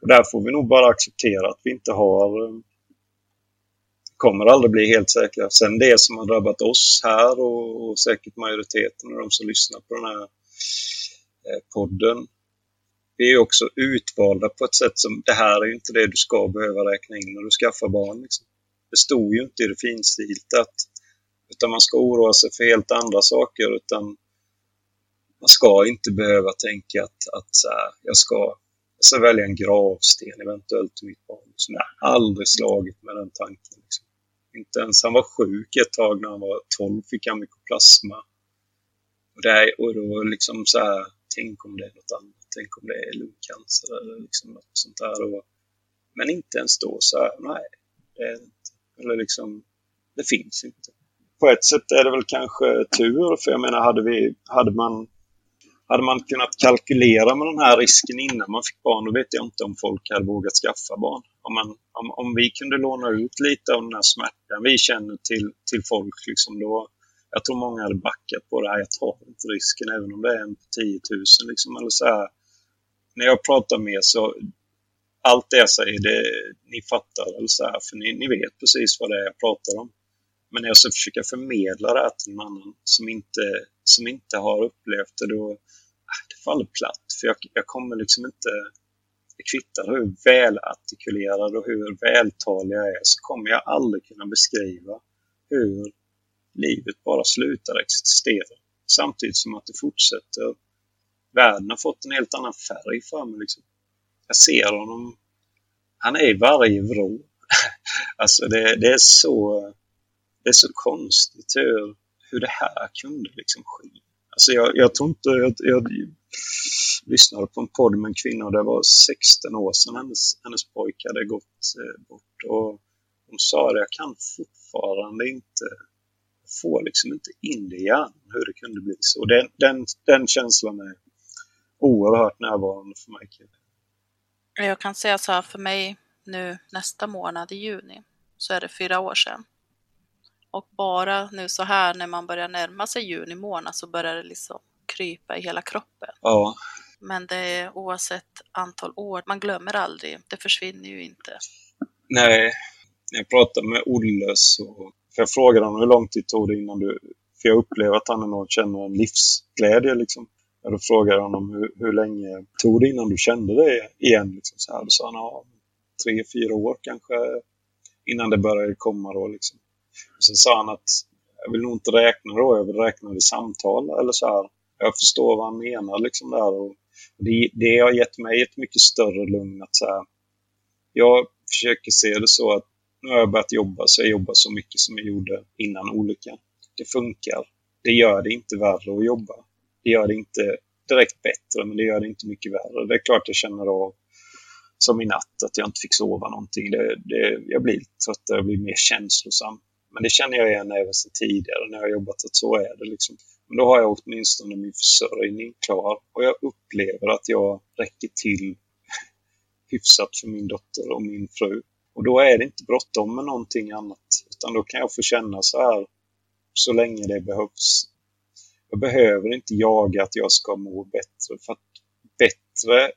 Och där får vi nog bara acceptera att vi inte har kommer aldrig bli helt säkra. Sen det som har drabbat oss här och, och säkert majoriteten av de som lyssnar på den här eh, podden. Vi är också utvalda på ett sätt som, det här är inte det du ska behöva räkna in när du skaffar barn. Liksom. Det stod ju inte i det finstilta, Utan man ska oroa sig för helt andra saker. Utan man ska inte behöva tänka att, att så här, jag ska jag ska välja en gravsten eventuellt till mitt barn. Så jag har aldrig slagit med den tanken. Liksom. Inte ens han var sjuk ett tag när han var 12, fick han mykoplasma. Och, det och då liksom så här, tänk om det är något annat. Tänk om det är lungcancer eller liksom något sånt där. Och, men inte ens då så här, nej, det är inte. Eller liksom, det finns inte. På ett sätt är det väl kanske tur, för jag menar, hade, vi, hade man hade man kunnat kalkylera med den här risken innan man fick barn, då vet jag inte om folk hade vågat skaffa barn. Om, man, om, om vi kunde låna ut lite av den här smärtan vi känner till, till folk, liksom då, jag tror många hade backat på det här. Jag tar inte risken även om det är en på 10 000. Liksom, eller så här. När jag pratar med så allt det jag säger, det, ni fattar, eller så här, för ni, ni vet precis vad det är jag pratar om. Men när jag ska försöka förmedla det här till någon annan som inte, som inte har upplevt det, då, äh, det faller platt. För jag, jag kommer liksom inte... Det kvittar hur välartikulerad och hur vältalig jag är så kommer jag aldrig kunna beskriva hur livet bara slutar existera. Samtidigt som att det fortsätter. Världen har fått en helt annan färg för mig. Liksom. Jag ser honom. Han är i varje vrå. alltså det, det, är så, det är så konstigt hur, hur det här kunde liksom ske. Alltså jag, jag tror inte... Jag, jag, lyssnade på en podd med en kvinna och det var 16 år sedan hennes, hennes pojke hade gått eh, bort. Och hon sa det, jag kan fortfarande inte få liksom inte in det i hjärnan hur det kunde bli så. Den, den, den känslan är oerhört närvarande för mig. Jag kan säga så här för mig nu nästa månad i juni så är det fyra år sedan. Och bara nu så här när man börjar närma sig juni månad så börjar det liksom krypa i hela kroppen. Ja. Men det är oavsett antal år, man glömmer aldrig, det försvinner ju inte. Nej, jag pratade med Olle så, jag frågade honom hur lång tid tog det innan du, för jag upplever att han ändå känner en livsglädje liksom. Och då frågade jag honom hur, hur länge tog det innan du kände det igen? Liksom så här. Då sa han ja, tre, fyra år kanske innan det började komma då liksom. Och sen sa han att jag vill nog inte räkna då, jag vill räkna det i samtal eller så här. Jag förstår vad han menar liksom där och det, det har gett mig ett mycket större lugn att så här, jag försöker se det så att nu har jag börjat jobba så jag jobbar så mycket som jag gjorde innan olyckan. Det funkar. Det gör det inte värre att jobba. Det gör det inte direkt bättre, men det gör det inte mycket värre. Det är klart jag känner av, som i natt, att jag inte fick sova någonting. Det, det, jag blir tröttare, jag blir mer känslosam. Men det känner jag igen även sedan tidigare när jag har jobbat, att så är det. Liksom. Men då har jag åtminstone min försörjning klar och jag upplever att jag räcker till hyfsat för min dotter och min fru. Och då är det inte bråttom med någonting annat, utan då kan jag få känna så här så länge det behövs. Jag behöver inte jaga att jag ska må bättre, för att bättre,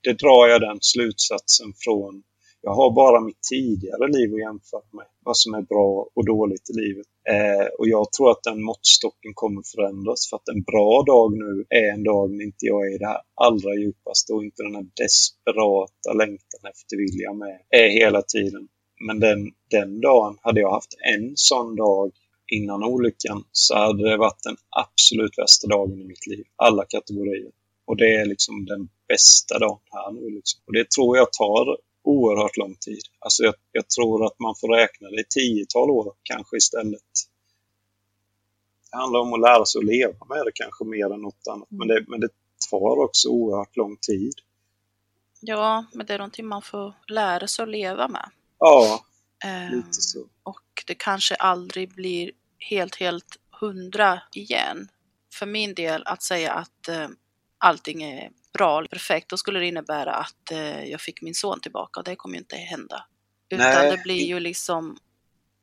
det drar jag den slutsatsen från jag har bara mitt tidigare liv att jämföra med. Vad som är bra och dåligt i livet. Eh, och jag tror att den måttstocken kommer förändras. För att en bra dag nu är en dag när inte jag är i det här allra djupaste och inte den här desperata längtan efter vilja med. Är hela tiden. Men den, den dagen, hade jag haft en sån dag innan olyckan så hade det varit den absolut bästa dagen i mitt liv. Alla kategorier. Och det är liksom den bästa dagen här nu. Liksom. Och det tror jag tar oerhört lång tid. Alltså jag, jag tror att man får räkna det i tiotal år kanske istället. Det handlar om att lära sig att leva med det kanske mer än något annat. Men det, men det tar också oerhört lång tid. Ja, men det är någonting man får lära sig att leva med. Ja, Eh, lite så. och det kanske aldrig blir helt, helt hundra igen. För min del att säga att eh, allting är bra perfekt, då skulle det innebära att eh, jag fick min son tillbaka och det kommer ju inte hända. Utan Nej. det blir ju liksom,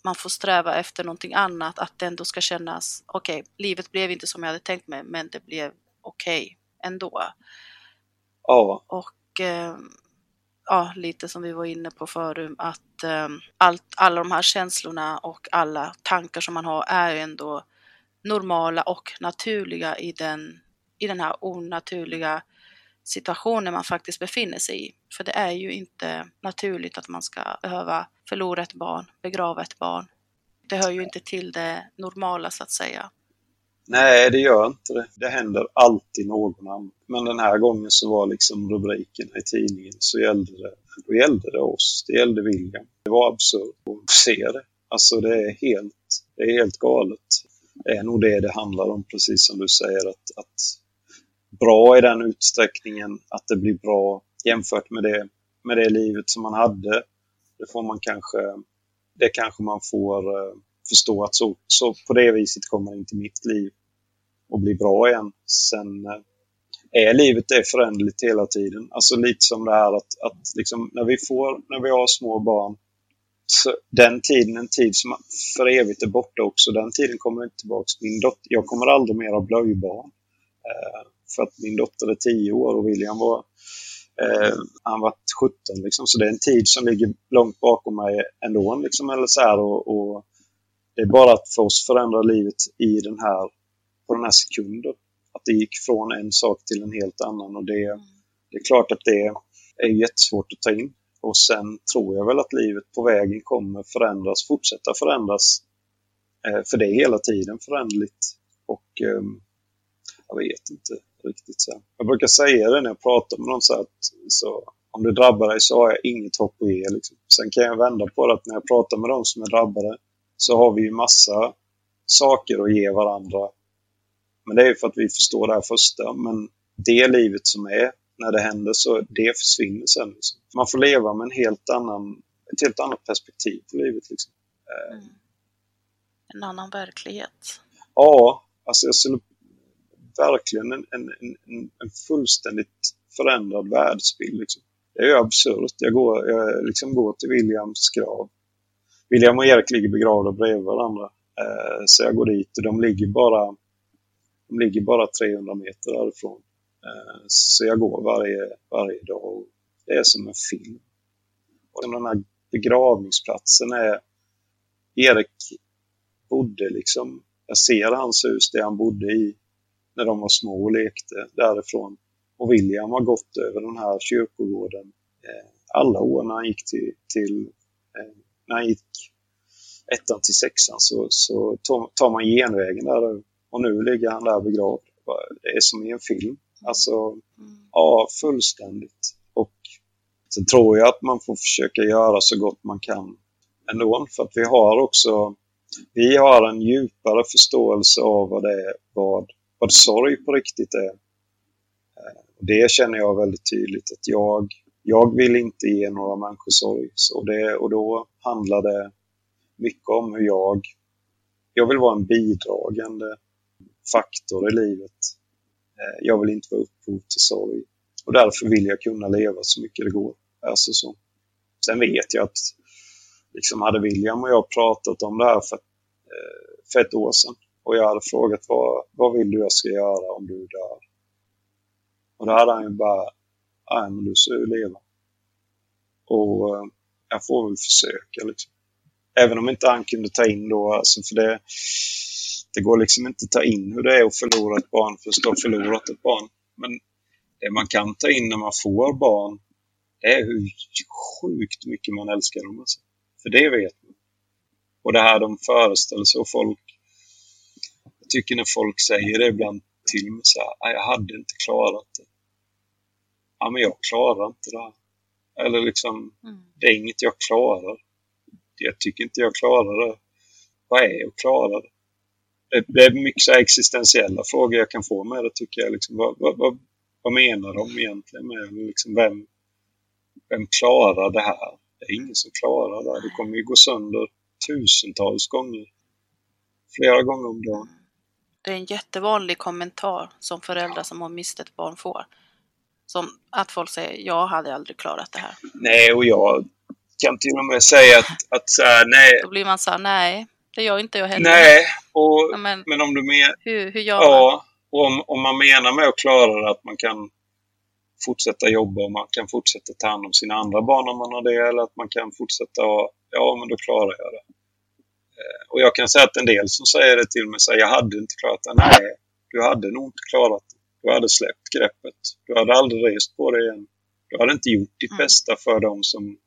man får sträva efter någonting annat, att det ändå ska kännas, okej, livet blev inte som jag hade tänkt mig, men det blev okej ändå. Ja, Och eh, ja, lite som vi var inne på förut, att eh, allt, alla de här känslorna och alla tankar som man har är ändå normala och naturliga i den, i den här onaturliga situationen man faktiskt befinner sig i. För det är ju inte naturligt att man ska behöva förlora ett barn, begrava ett barn. Det hör ju inte till det normala så att säga. nej det gör inte det. Det händer alltid någon annan. Men den här gången så var liksom rubriken i tidningen så gällde det, då gällde det oss. Det gällde William. Det var absurt att se det. Alltså det är helt, det är helt galet. Det är nog det det handlar om, precis som du säger. Att, att bra i den utsträckningen att det blir bra jämfört med det, med det livet som man hade. Det får man kanske, det kanske man får eh, förstå att så, så på det viset kommer inte mitt liv att bli bra igen. Sen eh, är livet det föränderligt hela tiden. Alltså lite som det här att, att liksom, när vi får, när vi har små barn, så den tiden, en tid som för evigt är borta också, den tiden kommer inte tillbaka. Min dotter, jag kommer aldrig mer ha blöjbarn. Eh, för att min dotter är 10 år och William var eh, han var 17 liksom, så det är en tid som ligger långt bakom mig ändå. Liksom, eller så här, och, och det är bara att för oss förändra livet i den här, på den här sekunden. Att det gick från en sak till en helt annan och det, det är klart att det är jättesvårt att ta in. Och sen tror jag väl att livet på vägen kommer förändras, fortsätta förändras. Eh, för det är hela tiden föränderligt. Och ehm, jag vet inte riktigt. Så. Jag brukar säga det när jag pratar med någon så att så, om det drabbar dig så har jag inget hopp att ge. Liksom. Sen kan jag vända på det att när jag pratar med de som är drabbade så har vi ju massa saker att ge varandra. Men det är ju för att vi förstår det här första. Men det livet som är när det händer så det försvinner sen. Liksom. Man får leva med en helt annan, ett helt annat perspektiv på livet. Liksom. Mm. En annan verklighet. Ja, alltså jag skulle verkligen en, en, en, en fullständigt förändrad världsbild. Liksom. Det är ju absurt. Jag går, jag liksom går till Williams grav. William och Erik ligger begravda bredvid varandra. Eh, så jag går dit och de ligger bara, de ligger bara 300 meter därifrån. Eh, så jag går varje, varje dag det är som en film. Och den här begravningsplatsen är... Erik bodde liksom... Jag ser hans hus det han bodde i när de var små och lekte därifrån. Och William har gått över den här kyrkogården eh, alla år när han gick till, till eh, när han gick ettan till sexan så, så tar, tar man genvägen där och nu ligger han där begravd. Det är som i en film. Alltså, Mm. ja, fullständigt. Och sen tror jag att man får försöka göra så gott man kan ändå. För att vi har också, vi har en djupare förståelse av vad det är, vad, vad sorg på riktigt är. Eh, det känner jag väldigt tydligt att jag, jag vill inte ge några människor sorg. Så det, och då handlar det mycket om hur jag, jag vill vara en bidragande faktor i livet. Eh, jag vill inte vara upphov till sorg. Och därför vill jag kunna leva så mycket det går. Alltså så. Sen vet jag att liksom hade William och jag pratat om det här för, eh, för ett år sedan och jag hade frågat vad, vad vill du jag ska göra om du dör? Och då hade han ju bara, nej men du ska ju leva. Och eh, jag får väl försöka liksom. Även om inte han kunde ta in då, alltså för det, det går liksom inte att ta in hur det är att förlora ett barn för att ha förlorat ett barn. Men det man kan ta in när man får barn, det är hur sjukt mycket man älskar dem. Alltså. För det vet man. Och det här de föreställer sig och folk, tycker när folk säger det ibland till mig så här, "Nej, jag hade inte klarat det. Ja, men jag klarar inte det här. Eller liksom, Mm. det är inget jag klarar. Jag tycker inte jag klarar det. Vad är att klara det? Det, är mycket så här existentiella frågor jag kan få med det tycker jag. Liksom, vad, vad, vad, menar de egentligen med liksom, vem, vem klarar det här? Det är ingen som klarar det. Det kommer ju gå sönder tusentals gånger. Flera gånger om dagen. Det är en jättevanlig kommentar som föräldrar som har mist ett barn får. Som att folk säger, jag hade aldrig klarat det här. Nej, och jag kan till och med säga att, att så här, nej. Då blir man så här, nej, det gör inte jag heller. Nej, och, Ja, men, men om du menar... hur, hur gör man? Ja, och om, om man menar med att klara det att man kan fortsätta jobba och man kan fortsätta ta hand om sina andra barn om man har det eller att man kan fortsätta ja men då klarar jag det. Eh, Och jag kan säga att en del som säger det till mig säger jag hade inte klarat det. Nej, du hade nog inte klarat det. Du hade släppt greppet. Du hade aldrig rest på det igen. Du hade inte gjort ditt Mm. bästa för dem som,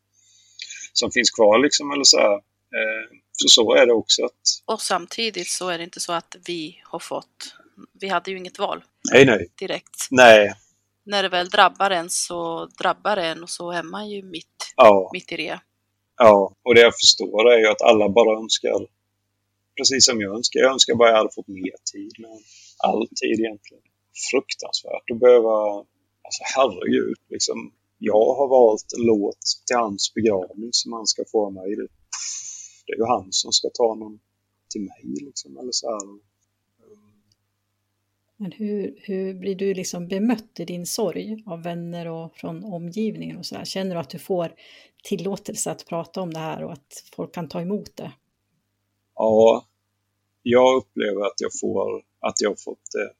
som finns kvar liksom eller så här. Eh, Så så är det också att Och samtidigt så är det inte så att vi har fått, vi hade ju inget val nej, nej, direkt. nej, När det väl drabbar en så drabbar det en och så är man ju mitt, ja. mitt i det. Ja, och det jag förstår är ju att alla bara önskar, precis som jag önskar, jag önskar bara jag hade fått mer tid. Men all tid egentligen. Fruktansvärt att behöva, alltså herregud, liksom. Jag har valt en låt till hans begravning som han ska få av mig. Det är ju han som ska ta någon till mig liksom, eller så här. Men hur, hur blir du liksom bemött i din sorg av vänner och från omgivningen och så där? Känner du att du får tillåtelse att prata om det här och att folk kan ta emot det? Ja, jag upplever att jag får, att jag har fått det.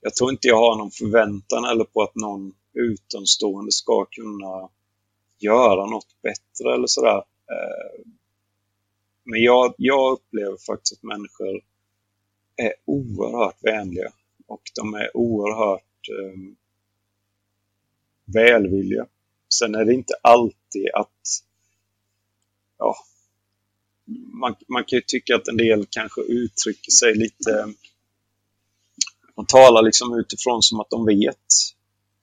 Jag tror inte jag har någon förväntan eller på att någon utomstående ska kunna göra något bättre eller sådär. Eh, men jag, jag upplever faktiskt att människor är oerhört vänliga och de är oerhört eh, välvilliga. Sen är det inte alltid att ja, man, man kan ju tycka att en del kanske uttrycker sig lite... De talar liksom utifrån som att de vet.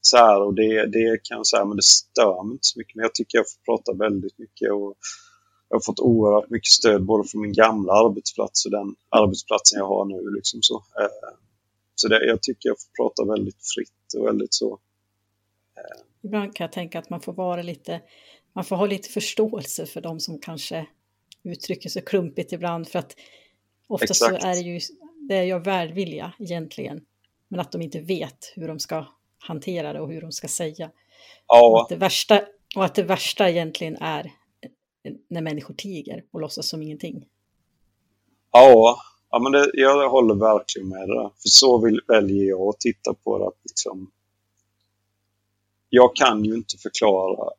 Så här, och det, det kan jag säga, men det stör mig inte så mycket. Men jag tycker jag får prata väldigt mycket och jag har fått oerhört mycket stöd både från min gamla arbetsplats och den arbetsplatsen jag har nu. Liksom så Eh, så det, jag tycker jag får prata väldigt fritt och väldigt så. Ibland kan jag tänka att man får vara lite, man får ha lite förståelse för de som kanske uttrycker sig klumpigt ibland för att oftast så är det ju, det är ju välvilja egentligen, men att de inte vet hur de ska hantera det och hur de ska säga. Och Ja, att det värsta, och att det värsta egentligen är när människor tiger och låtsas som ingenting. Ja, ja men det, jag håller verkligen med det. För så vill, väljer jag att titta på det. Att liksom, jag kan ju inte förklara,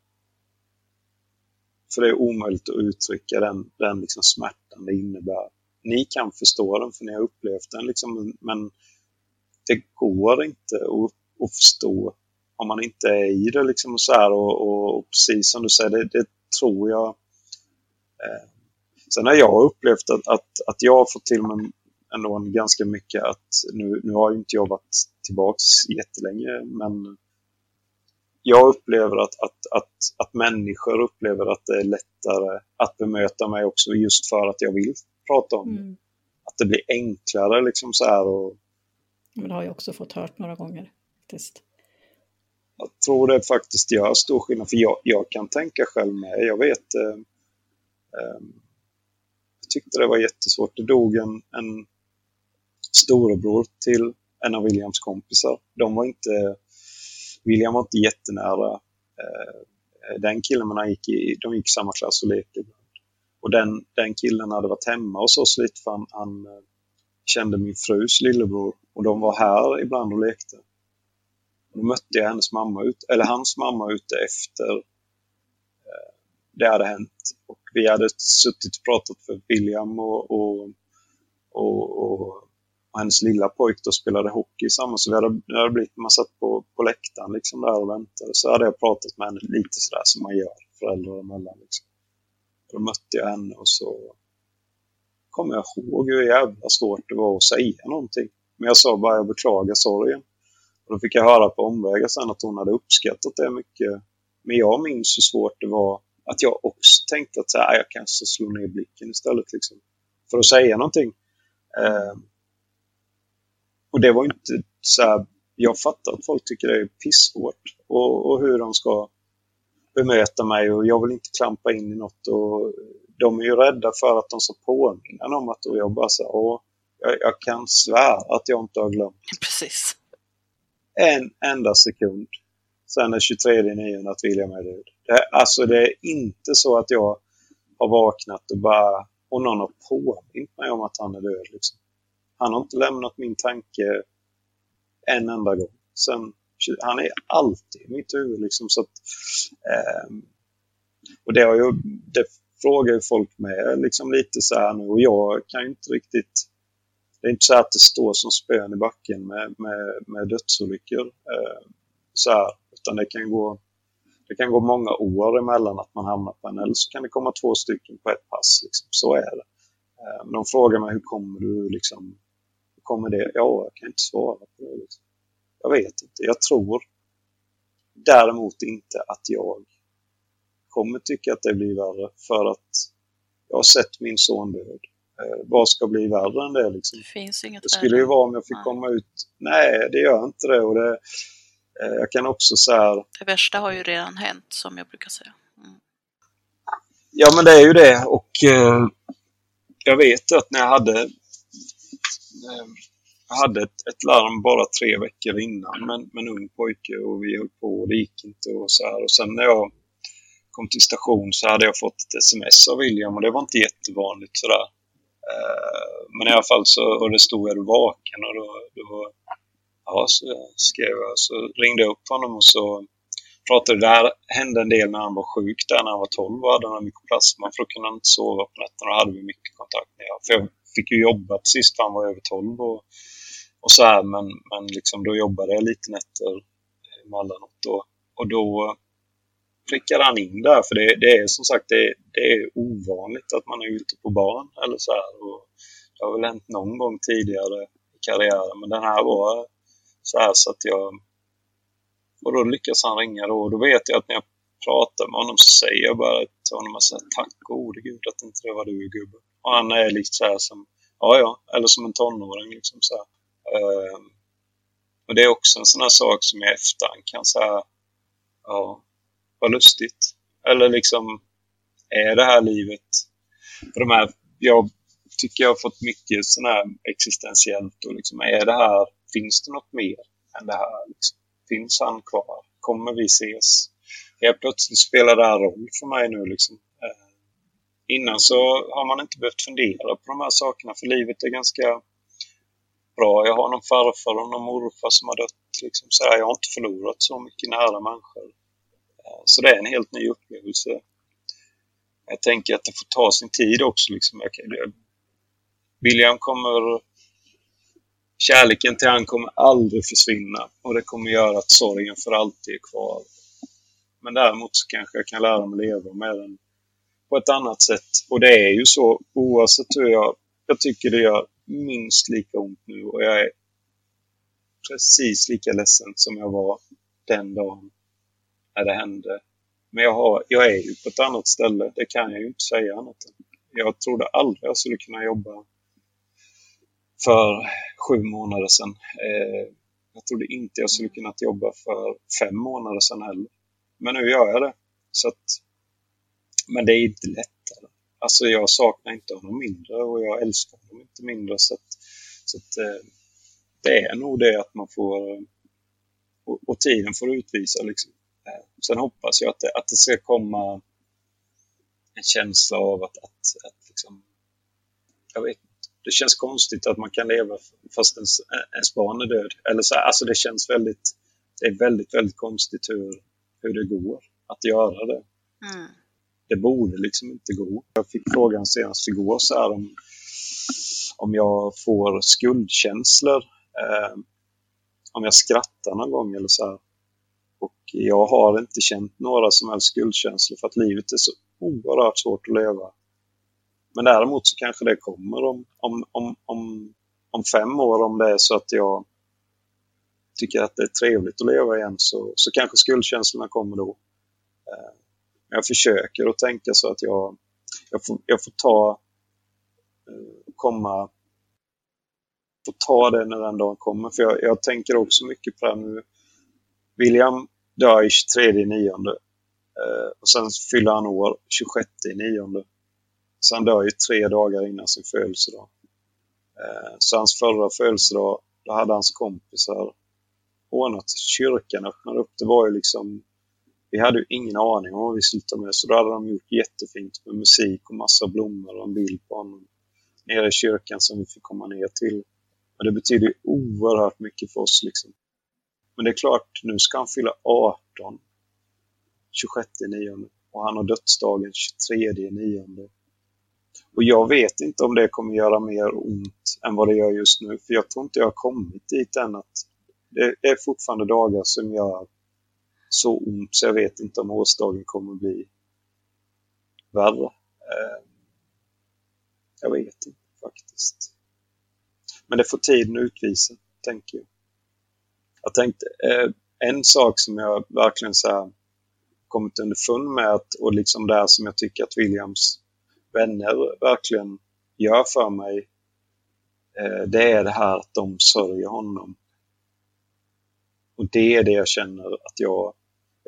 för det är omöjligt att uttrycka den, den liksom smärtan det innebär. Ni kan förstå den för ni har upplevt den, liksom, men det går inte att, att förstå om man inte är i det. Liksom, och, så här, och, och, och precis som du säger, det, det tror jag eh, Sen har jag upplevt att, att, att jag har fått till mig ändå ganska mycket att nu, nu har ju inte jag varit tillbaks jättelänge men jag upplever att, att, att, att människor upplever att det är lättare att bemöta mig också just för att jag vill prata om det. Mm. Att det blir enklare liksom så här och Men det har jag också fått hört några gånger. Faktiskt. jag tror det faktiskt gör stor skillnad för jag, jag kan tänka själv med. Jag vet eh, Ehm, jag tyckte det var jättesvårt. Det dog en, en storebror till en av Williams kompisar. De var inte, William var inte jättenära eh, den killen, men han gick i, de gick i samma klass och lekte ibland. Och den, den killen hade varit hemma hos oss lite för han, han eh, kände min frus lillebror och de var här ibland och lekte. Då mötte jag hennes mamma ut, eller hans mamma ute efter eh, det hade hänt. Och vi hade suttit och pratat för William och, och, och, och, och hennes lilla pojk då spelade hockey samma Så vi hade, det hade blivit, man satt på, på läktaren liksom där och väntade. Så hade jag pratat med henne lite sådär som man gör föräldrar emellan. Liksom. Då mötte jag henne och så kommer jag ihåg hur jävla svårt det var att säga någonting. Men jag sa bara jag beklagar sorgen. Och då fick jag höra på omvägar sen att hon hade uppskattat det mycket. Men jag minns hur svårt det var att jag också tänkte att så här, jag kanske slår ner blicken istället. Liksom, för att säga någonting. Eh, och det var inte så här, jag fattar att folk tycker det är pissvårt. Och, och hur de ska bemöta mig och jag vill inte klampa in i något. Och de är ju rädda för att de ska påminna om att jag bara så och jag, jag kan svära att jag inte har glömt. Precis. En enda sekund. Sen den 23 9 att William är död. Det, alltså det är inte så att jag har vaknat och bara och någon har påmint mig om att han är död. Liksom. Han har inte lämnat min tanke en enda gång. Sen, han är alltid i mitt huvud. Liksom, så att, eh, och det, har ju, det frågar ju folk med liksom lite så här nu och jag kan ju inte riktigt det är inte så att det står som spön i backen med, med, med dödsolyckor. Eh, så här, utan det kan, gå, det kan gå många år emellan att man hamnar på en eller så kan det komma två stycken på ett pass. Liksom. Så är det. Eh, de frågar mig hur kommer du liksom, hur kommer det? Ja, jag kan inte svara på det. Liksom. Jag vet inte. Jag tror däremot inte att jag kommer tycka att det blir värre för att jag har sett min son död. Eh, vad ska bli värre än det? Liksom? Det Det skulle ju vara om jag fick komma ut. Nej, det gör inte det. Och det jag kan också säga Det värsta har ju redan hänt, som jag brukar säga. Mm. Ja, men det är ju det. Och eh, jag vet att när jag hade, eh, jag hade ett, ett larm bara tre veckor innan med, med en ung pojke och vi höll på och det gick inte och så här. Och sen när jag kom till station så hade jag fått ett sms av William och det var inte jättevanligt sådär. Eh, men i alla fall så, och det stod är du vaken och då, då ja, så skrev jag, så ringde jag upp honom och så pratade, det hände en del när han var sjuk där när han var 12 och hade han plasma för då kunde han inte sova på nätterna. Och hade vi mycket kontakt med honom. För jag fick ju jobba till sist för han var över 12 och, och så här. Men, men liksom då jobbade jag lite nätter eh, emellanåt och, och då prickade han in där. För det, det är som sagt det, det är ovanligt att man är ute på barn eller så här. Och det har väl hänt någon gång tidigare i karriären. Men den här var så här så att jag och då lyckas han ringa då och då vet jag att när jag pratar med honom så säger jag bara till honom att säga, tack gode gud att inte det var du gubben. Och han är lite så här som, ja ja, eller som en tonåring liksom så här. Ehm, och det är också en sån här sak som jag i efterhand kan säga, ja, vad lustigt. Eller liksom, är det här livet, för de här, jag tycker jag har fått mycket sån här existentiellt och liksom, är det här, finns det något mer än det här? Liksom? Finns han kvar? Kommer vi ses? Helt plötsligt spelar det här roll för mig nu liksom. Eh, innan så har man inte behövt fundera på de här sakerna för livet är ganska bra. Jag har någon farfar och någon morfar som har dött. Liksom, så här, jag har inte förlorat så mycket nära människor. Eh, så det är en helt ny upplevelse. Jag tänker att det får ta sin tid också. Liksom. Jag, jag, William kommer... Kärleken till han kommer aldrig försvinna och det kommer göra att sorgen för alltid är kvar. Men däremot så kanske jag kan lära mig leva med den på ett annat sätt. Och det är ju så oavsett hur jag... Jag tycker det gör minst lika ont nu och jag är precis lika ledsen som jag var den dagen när det hände. Men jag, har, jag är ju på ett annat ställe, det kan jag ju inte säga annat än. Jag trodde aldrig jag skulle kunna jobba för sju månader sedan. Eh, jag trodde inte jag skulle kunna jobba för fem månader sedan heller. Men nu gör jag det. Så att, men det är inte lättare. Alltså jag saknar inte honom mindre och jag älskar honom inte mindre. Så, att, så att, eh, det är nog det att man får... Eh, och, och tiden får utvisa liksom. Eh, sen hoppas jag att det, att det ska komma en känsla av att, att, att liksom, jag vet det känns konstigt att man kan leva fast ens, ens barn är död. Eller så, alltså det känns väldigt, det är väldigt, väldigt konstigt hur, hur det går att göra det. Mm. Det borde liksom inte gå. Jag fick frågan senast igår så här om, om jag får skuldkänslor. Eh, om jag skrattar någon gång eller så här. Och jag har inte känt några som helst skuldkänslor för att livet är så oerhört svårt att leva. Men däremot så kanske det kommer om, om, om, om, om fem år om det är så att jag tycker att det är trevligt att leva igen så, så kanske skuldkänslorna kommer då. Eh, jag försöker att tänka så att jag, jag, får, jag får ta eh, komma får ta det när den dagen kommer. För jag, jag tänker också mycket på det här nu. William dör i 23 nionde. Eh, och sen fyller han år 26 i nionde. Så han dör ju tre dagar innan sin födelsedag. Eh, så hans förra födelsedag, då hade hans kompisar ordnat kyrkan öppnade upp. Det var ju liksom vi hade ju ingen aning om vad vi skulle ta med så då hade de gjort jättefint med musik och massa blommor och en bild på honom nere i kyrkan som vi fick komma ner till. Och det betyder oerhört mycket för oss. Liksom. Men det är klart, nu ska han fylla 18 26 9 och han har dödsdagen 23 9 och jag vet inte om det kommer göra mer ont än vad det gör just nu. För jag tror inte jag har kommit dit än att det är fortfarande dagar som gör så ont så jag vet inte om årsdagen kommer bli värre. Eh, jag vet inte faktiskt. Men det får tiden utvisa, tänker jag. Jag tänkte, eh, en sak som jag verkligen så här kommit underfund med att, och liksom det som jag tycker att Williams vänner verkligen gör för mig, eh, det är det här att de sörjer honom. Och det är det jag känner att jag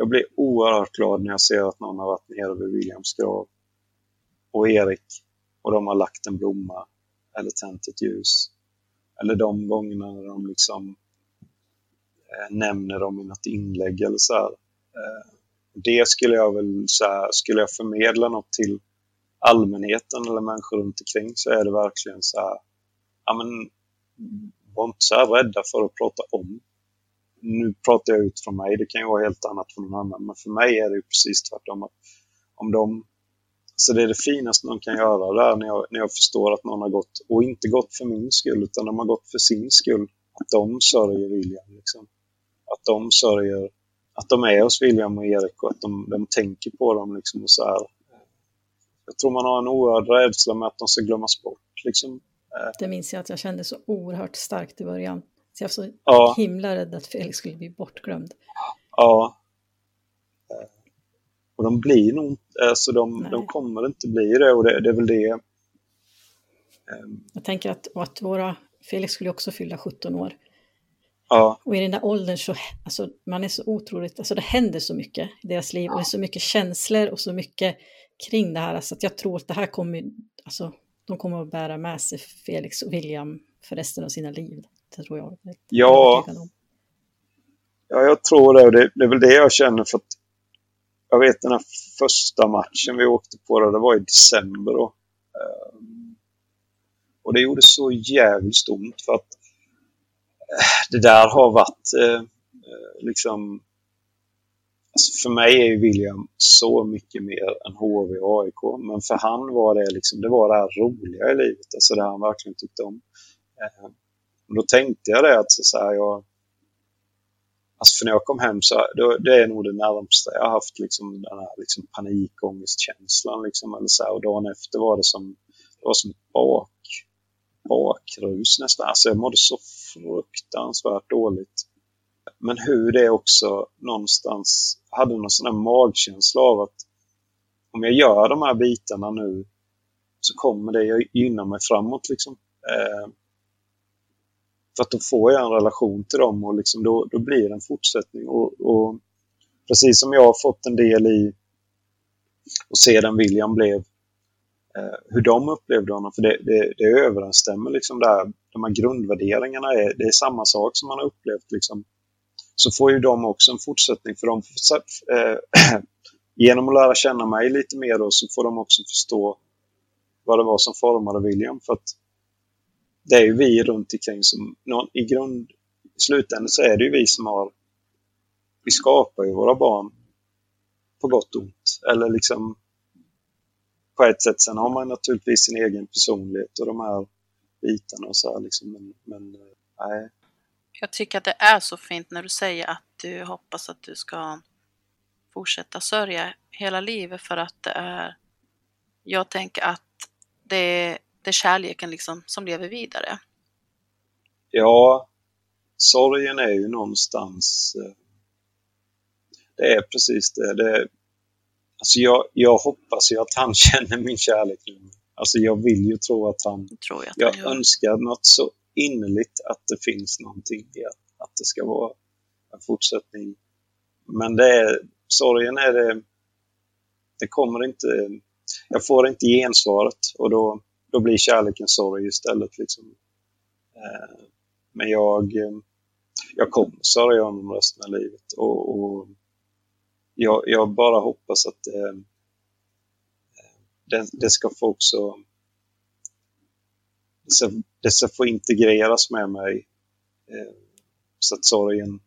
jag blir oerhört glad när jag ser att någon har varit nere vid Williams grav och Erik och de har lagt en blomma eller tänt ett ljus. Eller de gångerna när de liksom eh, nämner dem i något inlägg eller så här. Eh, det skulle jag väl säga, skulle jag förmedla något till allmänheten eller människor runt omkring så är det verkligen så här, ja men var inte så här rädda för att prata om nu pratar jag utifrån mig, det kan ju vara helt annat för någon annan, men för mig är det ju precis tvärtom. Att om de, så det är det finaste någon kan göra där när jag, när jag förstår att någon har gått, och inte gått för min skull, utan de har gått för sin skull, att de sörjer William. Liksom. Att de sörjer, att de är hos William och Erik och att de, de tänker på dem. Liksom, och så här. Jag tror man har en oerhörd rädsla med att de ska glömmas bort. Liksom. Det minns jag att jag kände så oerhört starkt i början. Så jag var så ja. himla rädd att Felix skulle bli bortglömd. Ja. Och de blir nog alltså de, de kommer inte bli det och det, det är väl det. Ehm. Jag tänker att, att våra, Felix skulle också fylla 17 år. Ja. Och i den där åldern så, alltså man är så otroligt, alltså det händer så mycket i deras liv och det är så mycket känslor och så mycket kring det här. Alltså att jag tror att det här kommer, alltså de kommer att bära med sig Felix och William för resten av sina liv. Det tror jag. Ja. ja, jag tror det. det. Det är väl det jag känner för att jag vet den här första matchen vi åkte på, det, det var i december då. Ehm, och det gjorde så jävligt ont för att eh, det där har varit eh, eh, liksom Alltså för mig är William så mycket mer än HV och AIK. Men för han var det liksom, det var det här roliga i livet. Alltså det han verkligen tyckte om. Ehm, och då tänkte jag det att så här, jag... Alltså för när jag kom hem så då, det är nog det närmaste jag har haft liksom den här liksom panikångestkänslan. Liksom, eller så här, och dagen efter var det som, det var som ett bak, bakrus nästan. Alltså jag mådde så fruktansvärt dåligt. Men hur det också någonstans hade någon sån här magkänsla av att om jag gör de här bitarna nu så kommer det gynna mig framåt. Liksom. Eh, för att då får jag en relation till dem och liksom då, då blir det en fortsättning. Och, och, precis som jag har fått en del i och se den William blev, eh, hur de upplevde honom, för det, det, det överensstämmer liksom där, de här grundvärderingarna, är, det är samma sak som man har upplevt. Liksom. Så får ju de också en fortsättning, för de, eh, genom att lära känna mig lite mer då, så får de också förstå vad det var som formade William. För att det är ju vi runt omkring som, i grund, i slutändan så är det ju vi som har, vi skapar ju våra barn på gott och ont. Eller liksom på ett sätt. Sen har man naturligtvis sin egen personlighet och de här bitarna och så här liksom. Men, men eh, nej. Jag tycker att det är så fint när du säger att du hoppas att du ska fortsätta sörja hela livet för att det är, jag tänker att det är det är kärleken liksom som lever vidare. Ja, sorgen är ju någonstans... Eh, det är precis det. det alltså jag, jag hoppas ju att han känner min kärlek nu. Alltså jag vill ju tro att han... Tror jag, jag önskar något så innerligt att det finns någonting i att, att det ska vara en fortsättning. Men det är, sorgen är det det kommer inte, jag får inte gensvaret och då, då blir kärleken sorg istället. Liksom. Eh, men jag, jag kommer sörja honom resten av livet och, och jag, jag, bara hoppas att det, det, det, ska få också dessa får integreras med mig eh, så att sorgen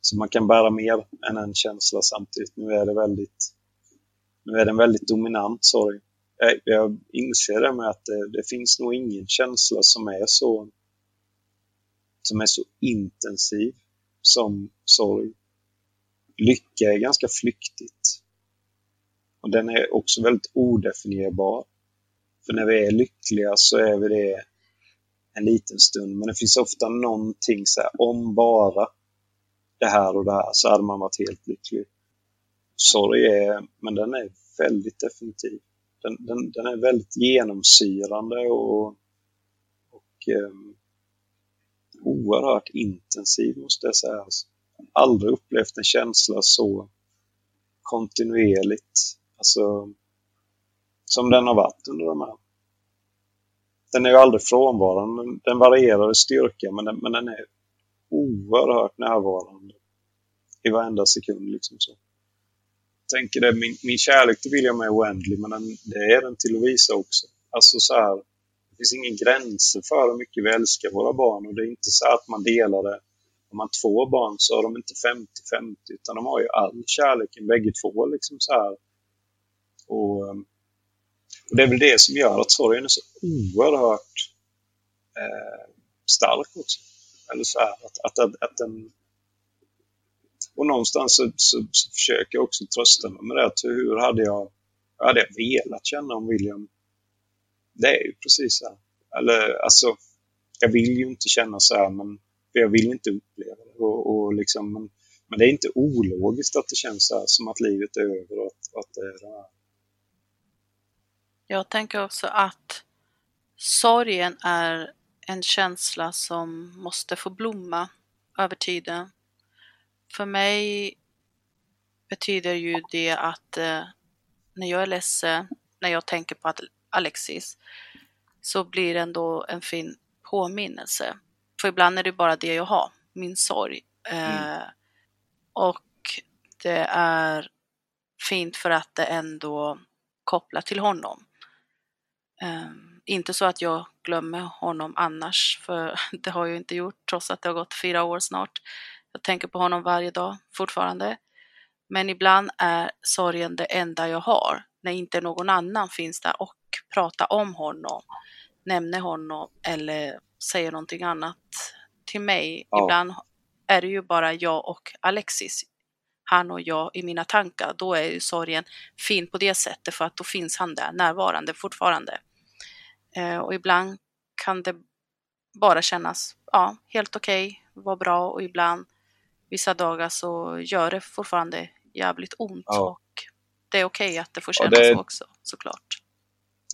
så man kan bära mer än en känsla samtidigt. Nu är det väldigt nu är det en väldigt dominant sorg. Jag, jag inser det med att det, det, finns nog ingen känsla som är så som är så intensiv som sorg. Lycka är ganska flyktigt. Och den är också väldigt odefinierbar. För när vi är lyckliga så är vi det en liten stund, men det finns ofta någonting så här, om bara det här och det här så hade man varit helt lycklig. Sorg är, men den är väldigt definitiv. Den, den, den är väldigt genomsyrande och, och um, oerhört intensiv måste jag säga. Alltså, aldrig upplevt en känsla så kontinuerligt, alltså som den har varit under de här. Den är ju aldrig frånvarande, den varierar i styrka men den, men den är oerhört närvarande i varenda sekund. Liksom så. Jag tänker det, min, min kärlek till William är oändlig, men den, det är den till Lovisa också. Alltså så här, det finns ingen gränser för hur mycket vi älskar våra barn och det är inte så att man delar det. Om man har två barn så har de inte 50-50 utan de har ju all kärleken bägge två. Liksom så här. Och, ehm, och det är väl det som gör att sorgen är så oerhört eh, stark också. Eller så här, att, att, att, att den... Och någonstans så, så, så, försöker jag också trösta mig med det. Att hur hade jag, hade jag velat känna om William? Det är ju precis så här. Eller alltså, jag vill ju inte känna så här, men jag vill inte uppleva det. Och, och liksom, men, men det är inte ologiskt att det känns så här, som att livet är över och att, att det är det här. Jag tänker också att sorgen är en känsla som måste få blomma över tiden. För mig betyder ju det att eh, när jag är ledsen, när jag tänker på att Alexis, så blir det ändå en fin påminnelse. För ibland är det bara det jag har, min sorg. Mm. Eh, och det är fint för att det ändå kopplar till honom. Um, inte så att jag glömmer honom annars, för det har jag inte gjort trots att det har gått fyra år snart. Jag tänker på honom varje dag fortfarande. Men ibland är sorgen det enda jag har, när inte någon annan finns där och pratar om honom, nämner honom eller säger någonting annat till mig. Ja. Ibland är det ju bara jag och Alexis, han och jag i mina tankar. Då är ju sorgen fin på det sättet för att då finns han där närvarande fortfarande. Eh, och ibland kan det bara kännas ja, helt okej, okay, vara bra och ibland vissa dagar så gör det fortfarande jävligt ont ja. och det är okej okay att det får kännas ja, det, så också såklart.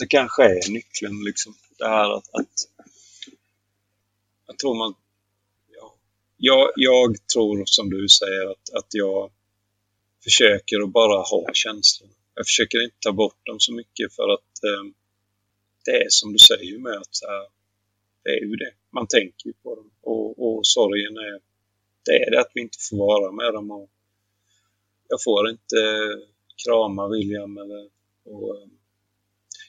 Det kanske är nyckeln liksom. Det här att, att jag tror man ja, jag, jag tror som du säger att, att jag försöker att bara ha känslor. Jag försöker inte ta bort dem så mycket för att eh, det är som du säger med att här, det är ju det. Man tänker ju på dem. Och, och sorgen är, det är det att vi inte får vara med dem. Och jag får inte eh, krama William. Eller, och, ehm,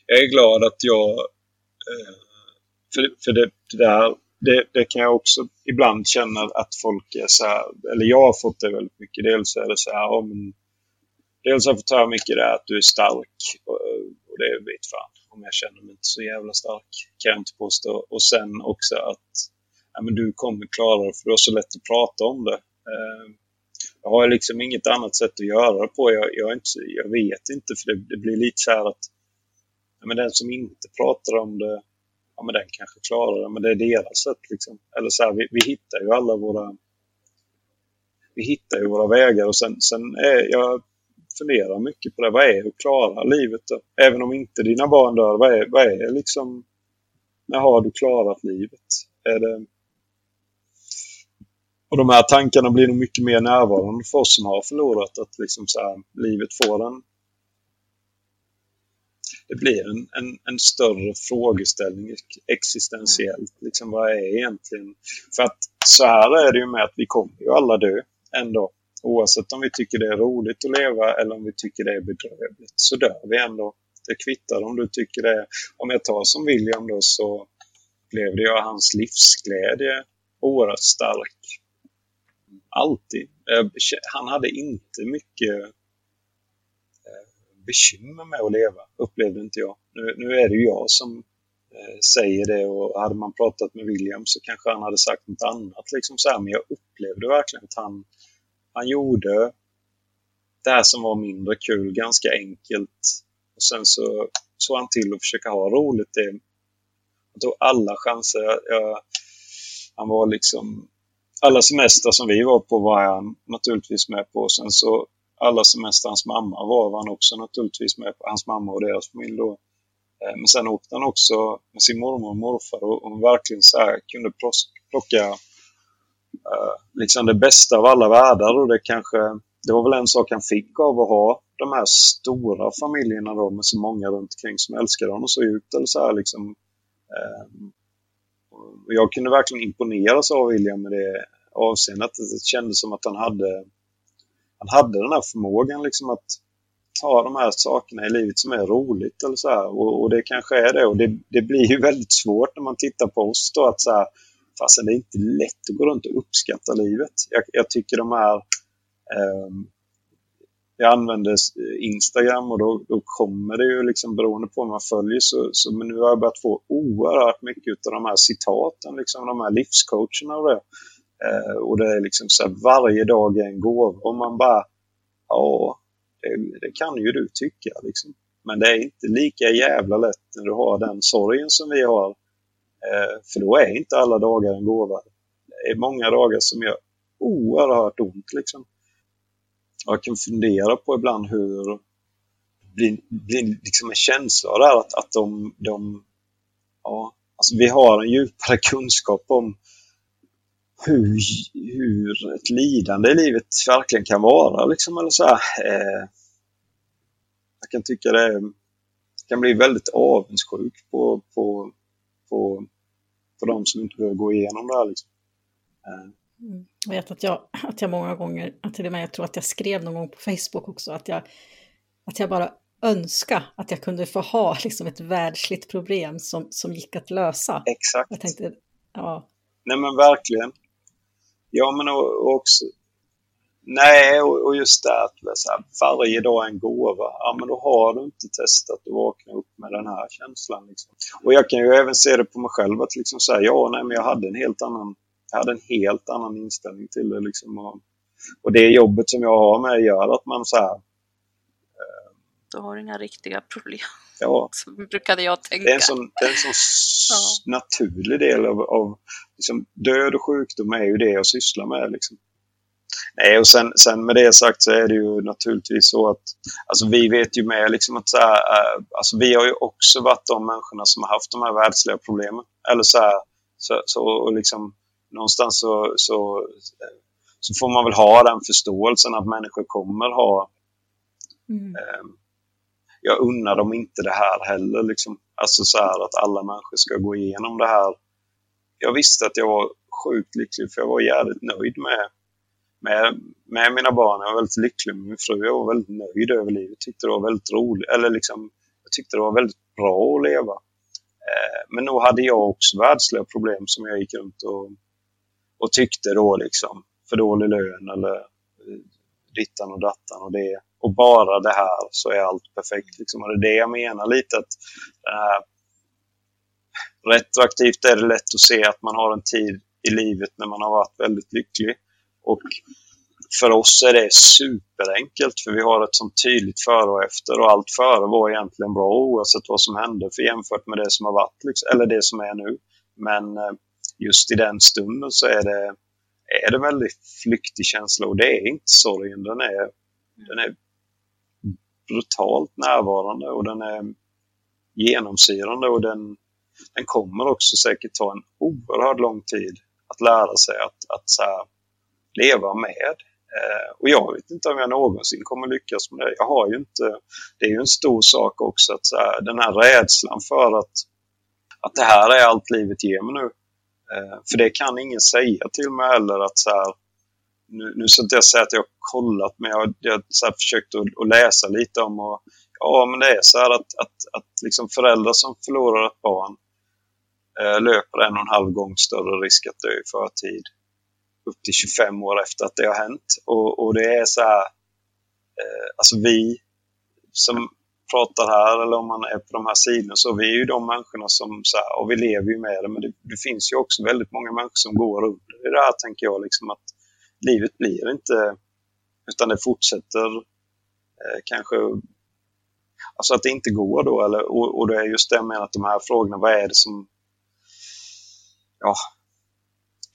jag är glad att jag... Eh, för, för det, det där det, det, kan jag också ibland känna att folk är så här, eller jag har fått det väldigt mycket. Dels är det så här, om, dels har jag fått höra mycket det att du är stark och, och det vet fan om jag känner mig inte så jävla stark, kan jag inte påstå. Och sen också att ja, men du kommer klara det för du har så lätt att prata om det. Ehm, jag har liksom inget annat sätt att göra det på. Jag, jag, inte, jag vet inte, för det, det, blir lite så här att ja, men den som inte pratar om det, ja men den kanske klarar det, men det är deras sätt liksom. Eller så här, vi, vi hittar ju alla våra vi hittar ju våra vägar och sen, sen är jag funderar mycket på det. Vad är att klara livet då? Även om inte dina barn dör, vad är, vad är liksom... När har du klarat livet? Är det... Och de här tankarna blir nog mycket mer närvarande för oss som har förlorat. Att liksom så här, livet får en, det blir en, en, en större frågeställning existentiellt. Liksom, vad är egentligen... För att så här är det ju med att vi kommer ju alla dö ändå. Oavsett om vi tycker det är roligt att leva eller om vi tycker det är bedrövligt så dör vi ändå. Det kvittar om du tycker det. Om jag tar som William då så upplevde jag hans livsglädje oerhört stark. Alltid. Eh, han hade inte mycket bekymmer med att leva, upplevde inte jag. Nu, nu är det ju jag som eh, säger det och hade man pratat med William så kanske han hade sagt något annat. Liksom så här. Men jag upplevde verkligen att han, han gjorde det här som var mindre kul ganska enkelt. Och sen så såg han till att försöka ha roligt. Det, jag tog alla chanser. Jag, han var liksom... Alla semester som vi var på var han naturligtvis med på. Sen så alla semester hans mamma var, var han också naturligtvis med på. Hans mamma och deras familj då. Eh, men sen åkte han också med sin mormor och morfar och, och verkligen så här kunde plocka eh, liksom det bästa av alla världar. Och det kanske, det var väl en sak han fick av att ha de här stora familjerna då med så många runt omkring som älskade honom så djupt. Eller så här liksom, eh, jag kunde verkligen imponeras av William med det avseendet. Det kändes som att han hade, han hade den här förmågan liksom att ta de här sakerna i livet som är roligt eller så här. Och, och det kanske är det. Och det, det, blir ju väldigt svårt när man tittar på oss då att så här, fastän det är inte lätt att gå runt och uppskatta livet. Jag, jag tycker de här um, jag använder Instagram och då, då, kommer det ju liksom beroende på vad man följer så, så men nu har jag börjat få oerhört mycket av de här citaten, liksom de här livscoacherna och det. Eh, och det är liksom så här, varje dag är en gåva och man bara, ja, det, det, kan ju du tycka liksom. Men det är inte lika jävla lätt när du har den sorgen som vi har. Eh, för då är inte alla dagar en gåva. Det är många dagar som gör oerhört ont liksom jag kan fundera på ibland hur det blir, blir liksom en känsla där att, att de, de ja, alltså vi har en djupare kunskap om hur, hur ett lidande i livet verkligen kan vara. Liksom, eller så eh, jag kan tycka det kan bli väldigt avundsjuk på, på, på, på de som inte behöver gå igenom det här. Liksom. Eh. Mm. Jag vet att jag, att jag många gånger, till och med jag tror att jag skrev någon gång på Facebook också, att jag, att jag bara önska att jag kunde få ha liksom ett världsligt problem som, som gick att lösa. Exakt. Jag tänkte, ja. Nej men verkligen. Ja men och, också, nej och, och just det att så här, varje dag är en gåva. Ja men då har du inte testat att vakna upp med den här känslan. Liksom. Och jag kan ju även se det på mig själv att liksom säga ja nej men jag hade en helt annan jag hade en helt annan inställning till det. Liksom. Och, och det jobbet som jag har med gör att man så här... Eh, du har inga riktiga problem. Ja. Så brukade jag tänka. Det är en sån, är en sån ja. naturlig del av, av liksom, död och sjukdom är ju det jag sysslar med. Liksom. Nej, och sen, sen med det sagt så är det ju naturligtvis så att alltså vi vet ju med liksom att så här, äh, alltså vi har ju också varit de människorna som har haft de här världsliga problemen. Eller så här, så, så och liksom någonstans så, så, så får man väl ha den förståelsen att människor kommer ha... Mm. Eh, jag unnar dem inte det här heller. Liksom. Alltså så här att alla människor ska gå igenom det här. Jag visste att jag var sjukt lycklig för jag var jävligt nöjd med, med, med mina barn. Jag var väldigt lycklig med min fru. Jag var väldigt nöjd över livet. Tyckte det var väldigt roligt. Eller liksom, jag tyckte det var väldigt bra att leva. Eh, men nog hade jag också världsliga problem som jag gick runt och och tyckte då liksom för dålig lön eller eh, dittan och dattan och det. Och bara det här så är allt perfekt. Liksom. Och det är det jag menar lite att eh, retroaktivt är det lätt att se att man har en tid i livet när man har varit väldigt lycklig. Och för oss är det superenkelt för vi har ett sånt tydligt före och efter och allt före var egentligen bra oavsett vad som hände för jämfört med det som har varit, liksom, eller det som är nu. Men eh, just i den stunden så är det, är det väldigt flyktig känsla och det är inte sorgen. Den är, den är brutalt närvarande och den är genomsyrande och den, den kommer också säkert ta en oerhört lång tid att lära sig att, att så här, leva med. Eh, och jag vet inte om jag någonsin kommer lyckas med det. Jag har ju inte... Det är ju en stor sak också att så här, den här rädslan för att, att det här är allt livet ger mig nu. Eh, för det kan ingen säga till mig heller att så här, nu, nu ska inte jag säga att jag har kollat men jag har, jag har så försökt att, att, läsa lite om och ja men det är så här att, att, att liksom föräldrar som förlorar ett barn eh, löper en och en halv gång större risk att dö i förtid upp till 25 år efter att det har hänt. Och, och det är så här, eh, alltså vi som pratar här eller om man är på de här sidorna så vi är ju de människorna som så här, och vi lever ju med det men det, det, finns ju också väldigt många människor som går under i det här tänker jag liksom att livet blir inte utan det fortsätter eh, kanske alltså att det inte går då eller, och, och det är just det menar att de här frågorna, vad är det som ja,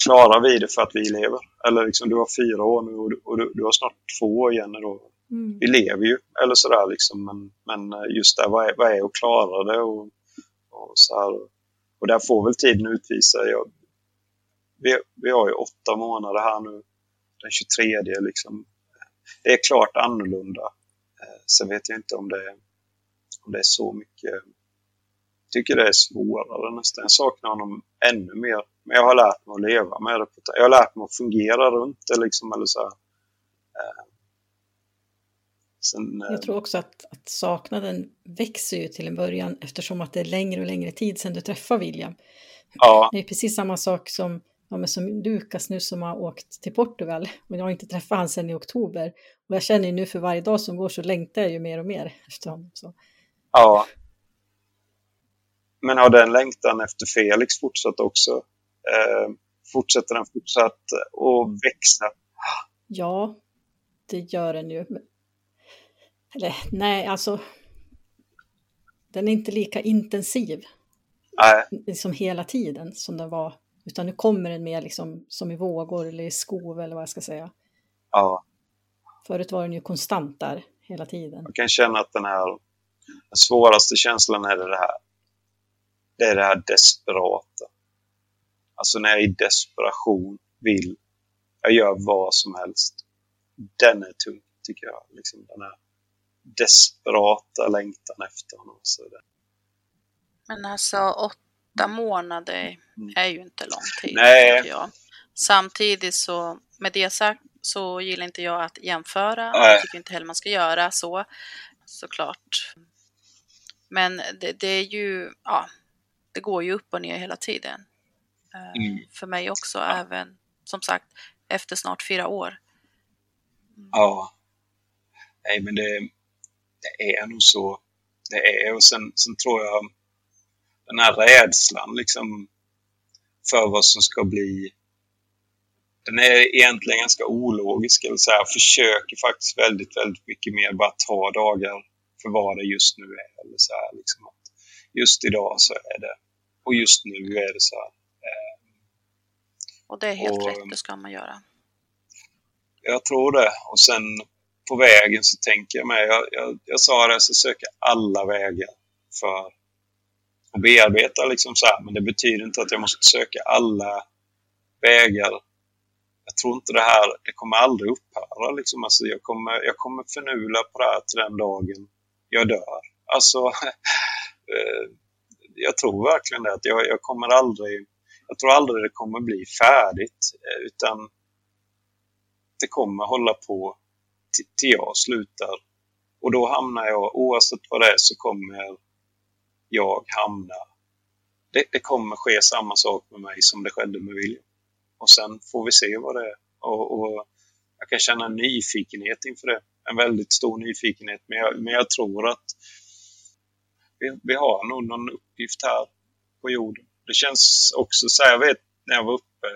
klarar vi det för att vi lever? Eller liksom, du har fyra år nu och du, och du, du har snart två år igen. Då. Mm. Vi lever ju, eller sådär liksom. Men, men eh, just det, vad är, vad är att klara det? Och, och, så här. och där får väl tiden utvisa. Jag, vi, vi har ju åtta månader här nu, den 23 liksom. Det är klart annorlunda. Eh, sen vet jag inte om det, om det är så mycket tycker det är svårare nästan. Jag saknar honom ännu mer. Men jag har lärt mig att leva med det. Jag har lärt mig att fungera runt det liksom. Eller så eh. Sen, jag tror också att, att, saknaden växer ju till en början eftersom att det är längre och längre tid sedan du träffade William. Ja. Det är precis samma sak som, ja, som Lukas nu som har åkt till Portugal. Men jag har inte träffat honom sedan i oktober. Och jag känner ju nu för varje dag som går så längtar jag ju mer och mer efter honom. Så. Ja, men har den längtan efter Felix fortsatt också? Eh, fortsätter den fortsatt att växa? Ja, det gör den ju. Eller nej, alltså. Den är inte lika intensiv. Nej. Liksom hela tiden som den var. Utan nu kommer den mer liksom som i vågor eller i skov eller vad jag ska säga. Ja. Förut var den ju konstant där hela tiden. Jag kan känna att den här den svåraste känslan är det här det är det här desperata. Alltså när jag i desperation vill, jag gör vad som helst. Den är tung, tycker jag. Liksom den här desperata längtan efter honom. Så det. Men alltså åtta månader mm. är ju inte lång tid. Nej. Jag. Samtidigt så, med det sagt, så gillar inte jag att jämföra. Nej. Jag tycker inte heller man ska göra så, såklart. Men det, det är ju, ja, det går ju upp och ner hela tiden. Eh, mm. För mig också, ja. även som sagt efter snart fyra år. Mm. Ja. Nej, men det, det, är nog så. Det är och sen, sen tror jag den här rädslan liksom för vad som ska bli den är egentligen ganska ologisk. Eller så här, försöker faktiskt väldigt, väldigt mycket mer bara ta dagar för vad det just nu är. Eller så här, liksom att just idag så är det och just nu är det så här. Eh, och det är helt och, rätt, det ska man göra. Jag tror det. Och sen på vägen så tänker jag mig, jag, jag, jag sa det, jag ska söka alla vägar för och bearbeta liksom så här. Men det betyder inte att jag måste söka alla vägar. Jag tror inte det här, det kommer aldrig upphöra liksom. Alltså jag kommer, jag kommer förnula på det här till den dagen jag dör. Alltså, eh, jag tror verkligen det. Att jag, jag kommer aldrig, jag tror aldrig det kommer bli färdigt. Eh, utan det kommer hålla på till jag slutar. Och då hamnar jag, oavsett vad det är, så kommer jag hamna... Det, det kommer ske samma sak med mig som det skedde med William. Och sen får vi se vad det är. Och, och jag kan känna en nyfikenhet inför det. En väldigt stor nyfikenhet. Men jag, men jag tror att vi, vi har nog någon uppgift här på jorden. Det känns också så här, jag vet när jag var uppe,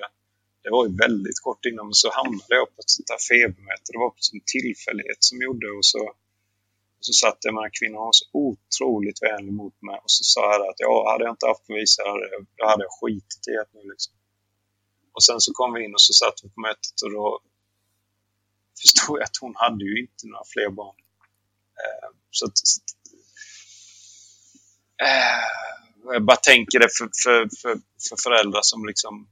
det var ju väldigt kort innan, men så hamnade jag på ett sånt här febermöte. Det var en tillfällighet som gjorde och så, så satt jag med den kvinnan, hon var så otroligt vänlig mot mig och så sa jag att ja, hade jag inte haft visare, då hade jag skitit i det nu liksom. Och sen så kom vi in och så satt vi på mötet och då förstod jag att hon hade ju inte några fler barn. Eh, så, att, så Eh, jag bara tänker det för, för, för, för föräldrar som liksom...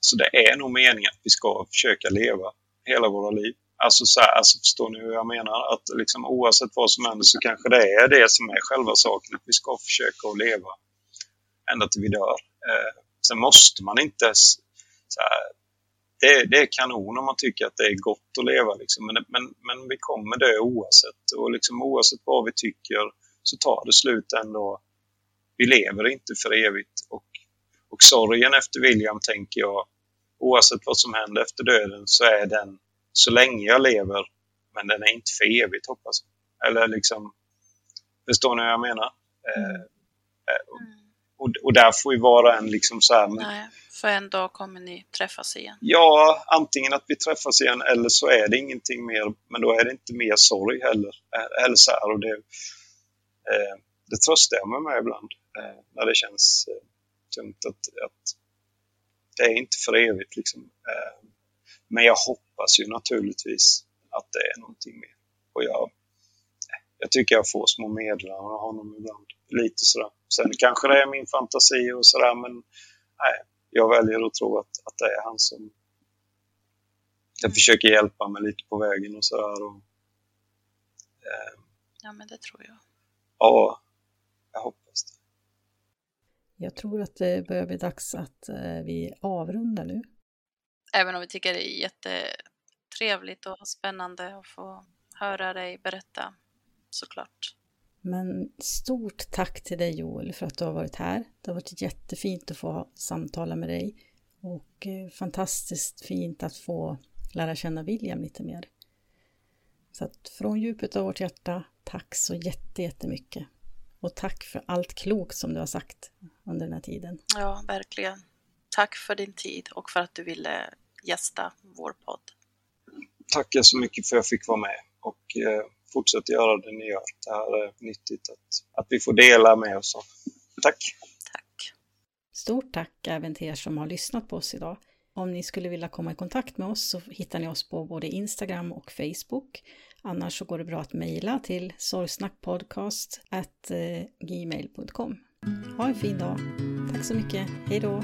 Så det är nog meningen att vi ska försöka leva hela våra liv. Alltså, så här, alltså förstår ni hur jag menar? Att liksom, oavsett vad som händer så kanske det är det som är själva saken. Att vi ska försöka att leva ända till vi dör. Eh, sen måste man inte... Så här, det, det, är kanon om man tycker att det är gott att leva. Liksom. Men, men, men vi kommer dö oavsett. Och liksom, oavsett vad vi tycker så tar det slut ändå. Vi lever inte för evigt. Och, och sorgen efter William tänker jag, oavsett vad som händer efter döden så är den så länge jag lever. Men den är inte för evigt hoppas jag. Eller liksom, förstår ni vad jag menar? Mm. Eh, eh och, och där får ju vara en liksom så här... Nej, för en dag kommer ni träffas igen. Ja, antingen att vi träffas igen eller så är det ingenting mer. Men då är det inte mer sorg heller. Eh, eller så här, och det, eh, det tröstar jag mig med ibland. Eh, när det känns eh, tungt att, att det är inte för evigt liksom. Eh, men jag hoppas ju naturligtvis att det är någonting mer. Och jag, jag tycker jag får små meddelanden av honom ibland. Lite sådär. Sen kanske det är min fantasi och sådär men nej, jag väljer att tro att, att det är han som jag mm. försöker hjälpa mig lite på vägen och sådär. Och, eh, ja men det tror jag. Ja, jag hoppas det. Jag tror att det börjar bli dags att eh, vi avrundar nu. Även om vi tycker det är jättetrevligt och spännande att få höra dig berätta, såklart. Men stort tack till dig Joel för att du har varit här. Det har varit jättefint att få samtala med dig och eh, fantastiskt fint att få lära känna William lite mer. Så att från djupet av vårt hjärta, tack så jättemycket. Och tack för allt klokt som du har sagt under den här tiden. Ja, verkligen. Tack för din tid och för att du ville gästa vår podd. Tackar så mycket för att jag fick vara med och eh, fortsätt göra det ni gör. Det här är nyttigt att, att vi får dela med oss av. Tack! Tack! Stort tack även till er som har lyssnat på oss idag. Om ni skulle vilja komma i kontakt med oss så hittar ni oss på både Instagram och Facebook. Annars så går det bra att mejla till sorgsnackpodcast gmail.com. Ha en fin dag! Tack så mycket! Hej då!